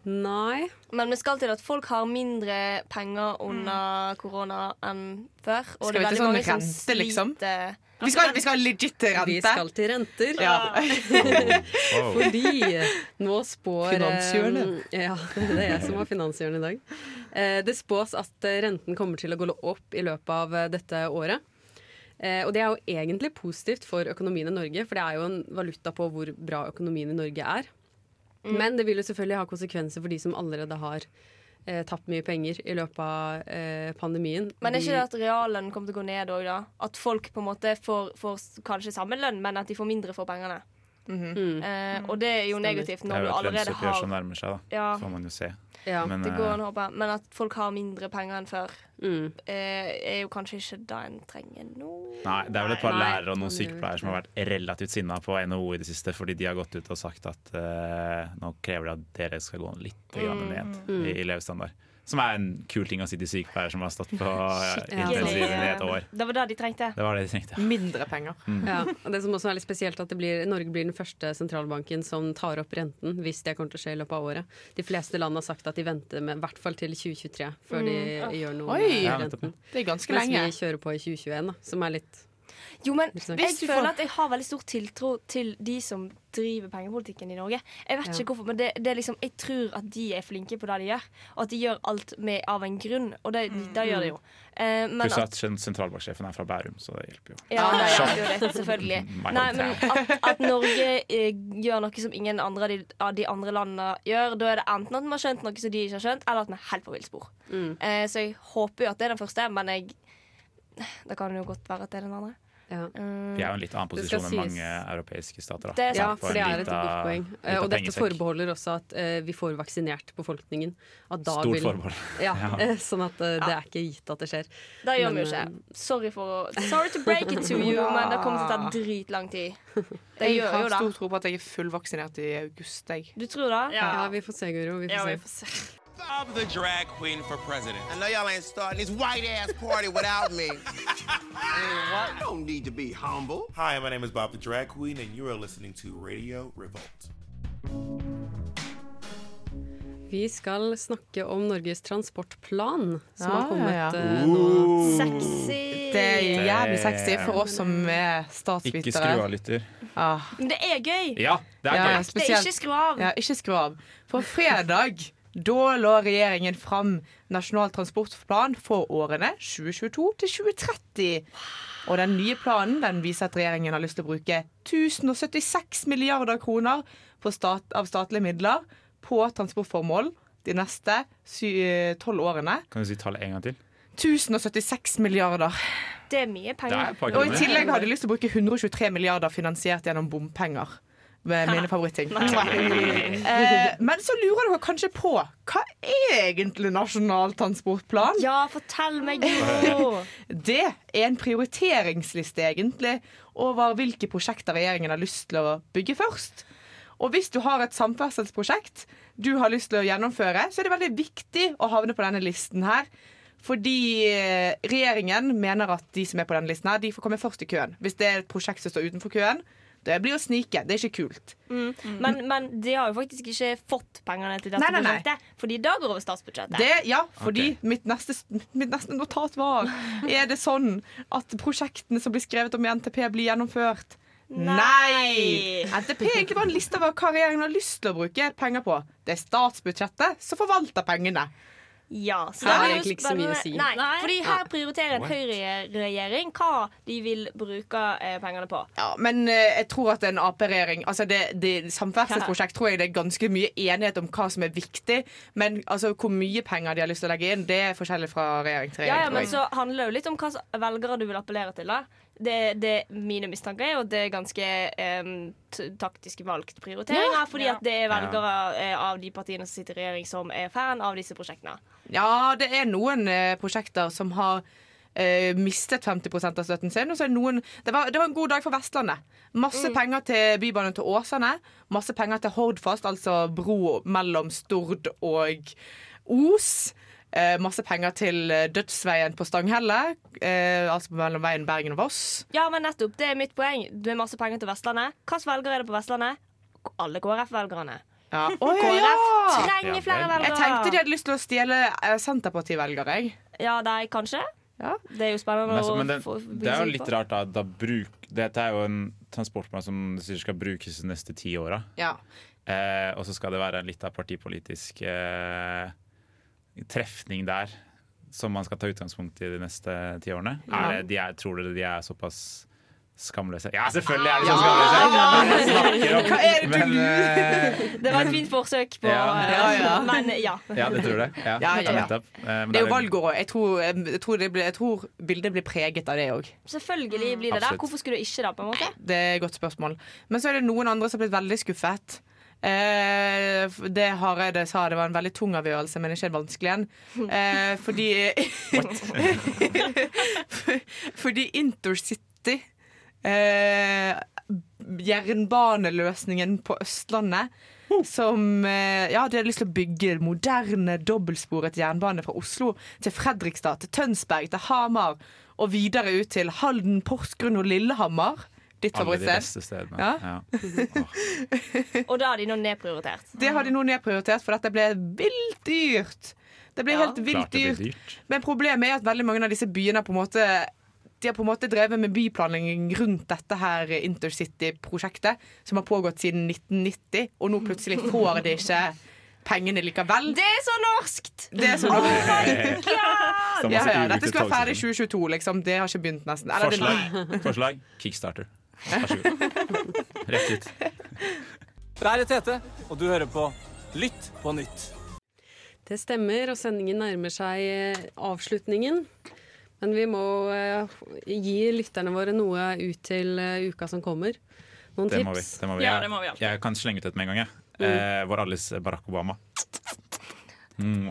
Nei. Men vi skal til at folk har mindre penger under korona enn før. Og Skal det vi er til veldig mange sånn som rente, liksom? sliter. Vi skal, vi skal ha legit rente. Vi skal til renter. Ja. Fordi nå spår Finanshjørnet. eh, Ja, det er jeg som har finanshjørnet i dag. Eh, Det spås at eh, renten kommer til å gå opp i løpet av dette året. Eh, Og det er jo egentlig positivt for økonomien i Norge, for det er jo en valuta på hvor bra økonomien i Norge er. Mm. Men det vil jo selvfølgelig ha konsekvenser for de som allerede har eh, tapt mye penger i løpet av eh, pandemien. Men er ikke det at reallønnen kommer til å gå ned òg, da? At folk på en måte får, får kanskje samme lønn, men at de får mindre for pengene. Mm. Eh, og det er jo Stemmer. negativt Det når er du jo et allerede lønnsoppgjør har som nærmer seg, da. Ja. Får man jo se. Ja, Men, Det eh, går an å håpe. Men at folk har mindre penger enn før, Mm. eh, er jo kanskje ikke det en trenger nå. Nei, det er vel et par Nei. lærere og noen sykepleiere som har vært relativt sinna på NHO i det siste, fordi de har gått ut og sagt at eh, nå krever de at dere skal gå litt mm. ned Mm. i, i levestandard. Som er en kul ting å si til sykepleiere som har stått på uh, intensiven i et år. Det var det de trengte. Det var det de trengte. Mindre penger. Mm. Ja, og det som også er litt spesielt at det blir, Norge blir den første sentralbanken som tar opp renten, hvis det kommer til å skje i løpet av året. De fleste land har sagt at de venter med i hvert fall til 2023 før de Mm. gjør noe Oi! med Ja, renten. Det er ganske Mens vi kjører på i 2021, da, som er litt Jo, men sånn- jeg føler at jeg har veldig stor tiltro til de som driver pengepolitikken i Norge. Jeg vet Ja. ikke hvorfor, men det, det er liksom, jeg tror at de er flinke på det de gjør. Og at de gjør alt med, av en grunn. Og det, det gjør de jo. Eh, men Pluss at, at sentralbanksjefen er fra Bærum, så det hjelper jo. ja, det hjelper jo det, selvfølgelig. Nei, men at, at Norge eh, gjør noe som ingen andre av de, av de andre landene gjør, da er det enten at vi har skjønt noe som de ikke har skjønt, eller at vi er helt på villspor. Mm. Eh, så jeg håper jo at det er den første, men jeg Det kan jo godt være at det er den andre. Mm. Vi er jo en litt annen posisjon enn mange europeiske stater. Da. Det er Ja, for det er et godt poeng. Eh, Og dette forbeholder også at uh, vi får vaksinert befolkningen. At da Stort vil, forbehold. Ja, Ja. eh, sånn at uh, det er ikke gitt at det skjer. Det gjør vi jo ikke. eh, Sorry, for, å- sorry to break it to you, men det kommer til å ta dritlang tid. Det Jeg gjør har stor tro på at jeg er fullvaksinert i august. Jeg. Du tror det? Ja, vi får se, Guro. Vi får Ja, vi se. I'm the drag queen for president. I know y'all ain't starting this white ass party without me. I don't need to be humble. Hi, my name is Bob the Drag Queen, and you are listening to Radio Revolt. Vi skal snakke om Norges transportplan, som Ja, har kommet ja, ja. eh, nå. Sexy! Det er jævlig sexy for oss som er statsvitere. Ikke skru av, lytter. Ah. Men det er gøy! Ja, det er Ja, gøy. ja, spesielt- Det er ikke skru av. Ja, ikke skru av. På fredag da la regjeringen fram Nasjonal transportplan for årene 2022 til 2030. Og den nye planen den viser at regjeringen har lyst til å bruke 1076 milliarder kroner på stat, av statlige midler på transportformål de neste tolv årene. Kan du si tallet en gang til? 1076 milliarder. Det er mye penger. Er Og i tillegg har de lyst til å bruke 123 milliarder finansiert gjennom bompenger. Med mine favoritting. Eh, men så lurer dere kanskje på hva er egentlig Nasjonal transportplan? Ja, fortell meg jo! Det er en prioriteringsliste, egentlig, over hvilke prosjekter regjeringen har lyst til å bygge først. Og hvis du har et samferdselsprosjekt du har lyst til å gjennomføre, så er det veldig viktig å havne på denne listen her. Fordi eh, regjeringen mener at de som er på denne listen, her, de får komme først i køen. Hvis det er et prosjekt som står utenfor køen, det blir å snike. Det er ikke kult. Mm. Men, men de har jo faktisk ikke fått pengene til dette Nei, nei, nei. prosjektet, fordi det går over statsbudsjettet. Det, ja, fordi mitt, neste, mitt neste notat var Er det sånn at prosjektene som blir skrevet om i NTP, blir gjennomført? Nei! NTP er egentlig bare en liste over hva regjeringen har lyst til å bruke penger på. Det er statsbudsjettet som forvalter pengene. Ja, så Det er det egentlig ikke så mye å si. Nei, Nei. fordi her prioriterer en høyreregjering hva de vil bruke eh, pengene på. Ja, Men eh, jeg tror at en Ap-regjering altså det, det, Samferdselsprosjekt tror jeg det er ganske mye enighet om hva som er viktig. Men altså, hvor mye penger de har lyst til å legge inn, det er forskjellig fra regjering til regjering. ja, ja men så handler det jo litt om hva velgere du vil appellere til. da det, det Mine mistanker er og det er ganske um, t taktisk valgt prioritering, Ja. Fordi Ja. at det er velgere eh, av de partiene som sitter i regjering, som er fan av disse prosjektene. Ja, det er noen eh, prosjekter som har eh, mistet 50% av støtten sin. Og så er det, noen, det, var, det var en god dag for Vestlandet. Masse Mm. penger til Bybanen til Åsane. Masse penger til Hordfast, altså bro mellom Stord og Os. Eh, masse penger til eh, dødsveien på Stanghelle, eh, altså mellom veien Bergen og Voss. Ja, men nettopp, det er mitt poeng. Du har masse penger til Vestlandet. Hvilke velgere er det på Vestlandet? Alle KrF-velgerne. Ja. Oh, ja, KrF trenger flere velgere. Jeg tenkte de hadde lyst til å stjele eh, Senterparti-velgere, jeg. Ja, nei, kanskje. Det er jo spennende Men, altså, men det, få det er jo litt rart, da. da bruk, dette er jo en transportplan som sier skal brukes de neste ti åra. Ja. Eh, og så skal det være en litt av partipolitisk eh, trefning der som man skal ta utgangspunkt i de neste ti årene. Ja. Er det, de er, tror dere de er såpass skamløse? Ja, selvfølgelig er de så skamløse! Ja, Hva er det du men, Det var et fint forsøk på Ja. eh, Ja, ja. Men ja. Ja, det tror jeg. Ja, Ja, ja, ja. nettopp. Eh, men Det er jo valgår òg. Jeg, tror- jeg, tror det blir- jeg tror bildet blir preget av det òg. Selvfølgelig blir det det. Hvorfor skulle det ikke det? på en måte? Det er et godt spørsmål. Men så er det noen andre som har blitt veldig skuffet. Eh, det Hareide sa det var en veldig tung avgjørelse, men ikke en vanskelig en. Eh, fordi Fordi Intercity eh, Jernbaneløsningen på Østlandet som eh, Ja, de hadde lyst til å bygge moderne dobbeltsporet jernbane fra Oslo til Fredrikstad, til Tønsberg, til Hamar og videre ut til Halden, Porsgrunn og Lillehammer. Ditt favorittsted. Ja. Ja. Og da har de nå nedprioritert. Det har de nå nedprioritert, for dette ble vilt dyrt. Det ble helt vilt dyrt. dyrt. Men problemet er at veldig mange av disse byene på en måte de har på en måte drevet med byplanlegging rundt dette her intercity-prosjektet, som har pågått siden 1990, og nå plutselig får de ikke pengene likevel. Det er så norskt! Det er så Oh norskt. my God! Ja, ja, dette skal være ferdig i 2022, liksom. Det har ikke begynt, nesten. Eller, Forslag. Forslag. Kickstarter. Vær så god. Rett ut. Der er Tete, og du hører på Lytt på nytt. Det stemmer, og sendingen nærmer seg eh, avslutningen. Men vi må eh, gi lytterne våre noe ut til eh, uka som kommer. Noen Det må vi. tips? Det må vi. Jeg, jeg kan slenge ut et med en gang. Jeg. Eh, vår alles Barack Obama. Mm.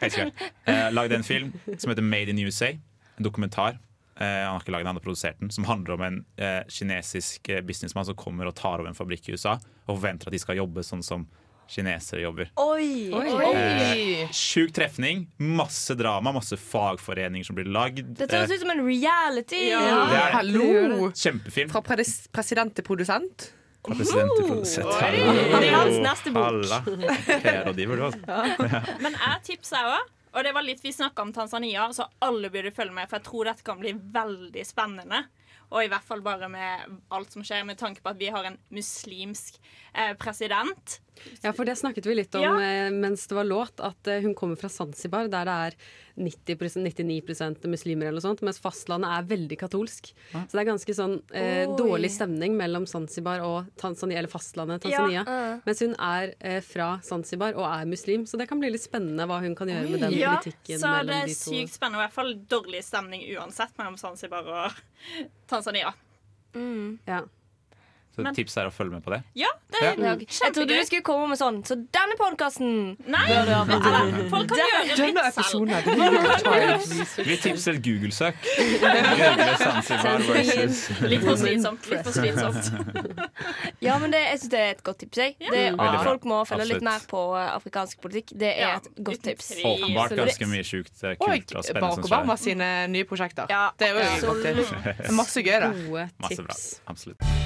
Det. Eh, lagde en film som heter Made in USA. En dokumentar. Eh, han har ikke laget den, han har produsert den. Som handler om en eh, kinesisk eh, businessmann som kommer og tar over en fabrikk i USA og forventer at de skal jobbe sånn som kinesere jobber. Oi! Eh, Sjuk trefning, masse drama, masse fagforeninger som blir lagd. Det høres ut som en reality. Det er. Hallo! Kjempefilm. Fra pres president til produsent. Fra president til produsent. Oi. Han er hans neste bok. Halla. PR-rådgiver, du, altså. Men jeg tipser òg. Og det var litt vi snakka om Tanzania, så alle burde følge med. For jeg tror dette kan bli veldig spennende. Og i hvert fall bare med alt som skjer, med tanke på at vi har en muslimsk eh, president. Ja, for det snakket vi litt om Ja. eh, mens det var låt, at eh, hun kommer fra Zanzibar, der det er 90 99% muslimer eller noe sånt, mens fastlandet er veldig katolsk. Så det er ganske sånn eh, dårlig stemning mellom Zanzibar og Tanzania, eller fastlandet Ja, Tanzania. uh. Mens hun er eh, fra Zanzibar og er muslim, så det kan bli litt spennende hva hun kan gjøre med den Ja, politikken så det er de to. sykt spennende. og I hvert fall dårlig stemning uansett mellom Zanzibar og Tanzania. Ja. Så Men- tipset er å følge med på det. Ja, det er Ja, Jeg trodde du skulle komme med sånn. Så denne podkasten Nei, folk kan gjøre Denne litt selv. episoden er det Vi tipser et Google-søk. Litt for slitsomt. Litt for slitsomt. Ja, men det, jeg synes det er et godt tips. Jeg. Det, ja. Folk må følge Absolutt. litt mer på eh, afrikansk politikk. Det er Ja, et godt tips. Åpenbart ganske mye sjukt kult Og og spennende Barack som skjer. Obama sine nye prosjekter. Ja, det er jo et godt tips. Masse gøy, da. Gode Masse bra. Absolutt.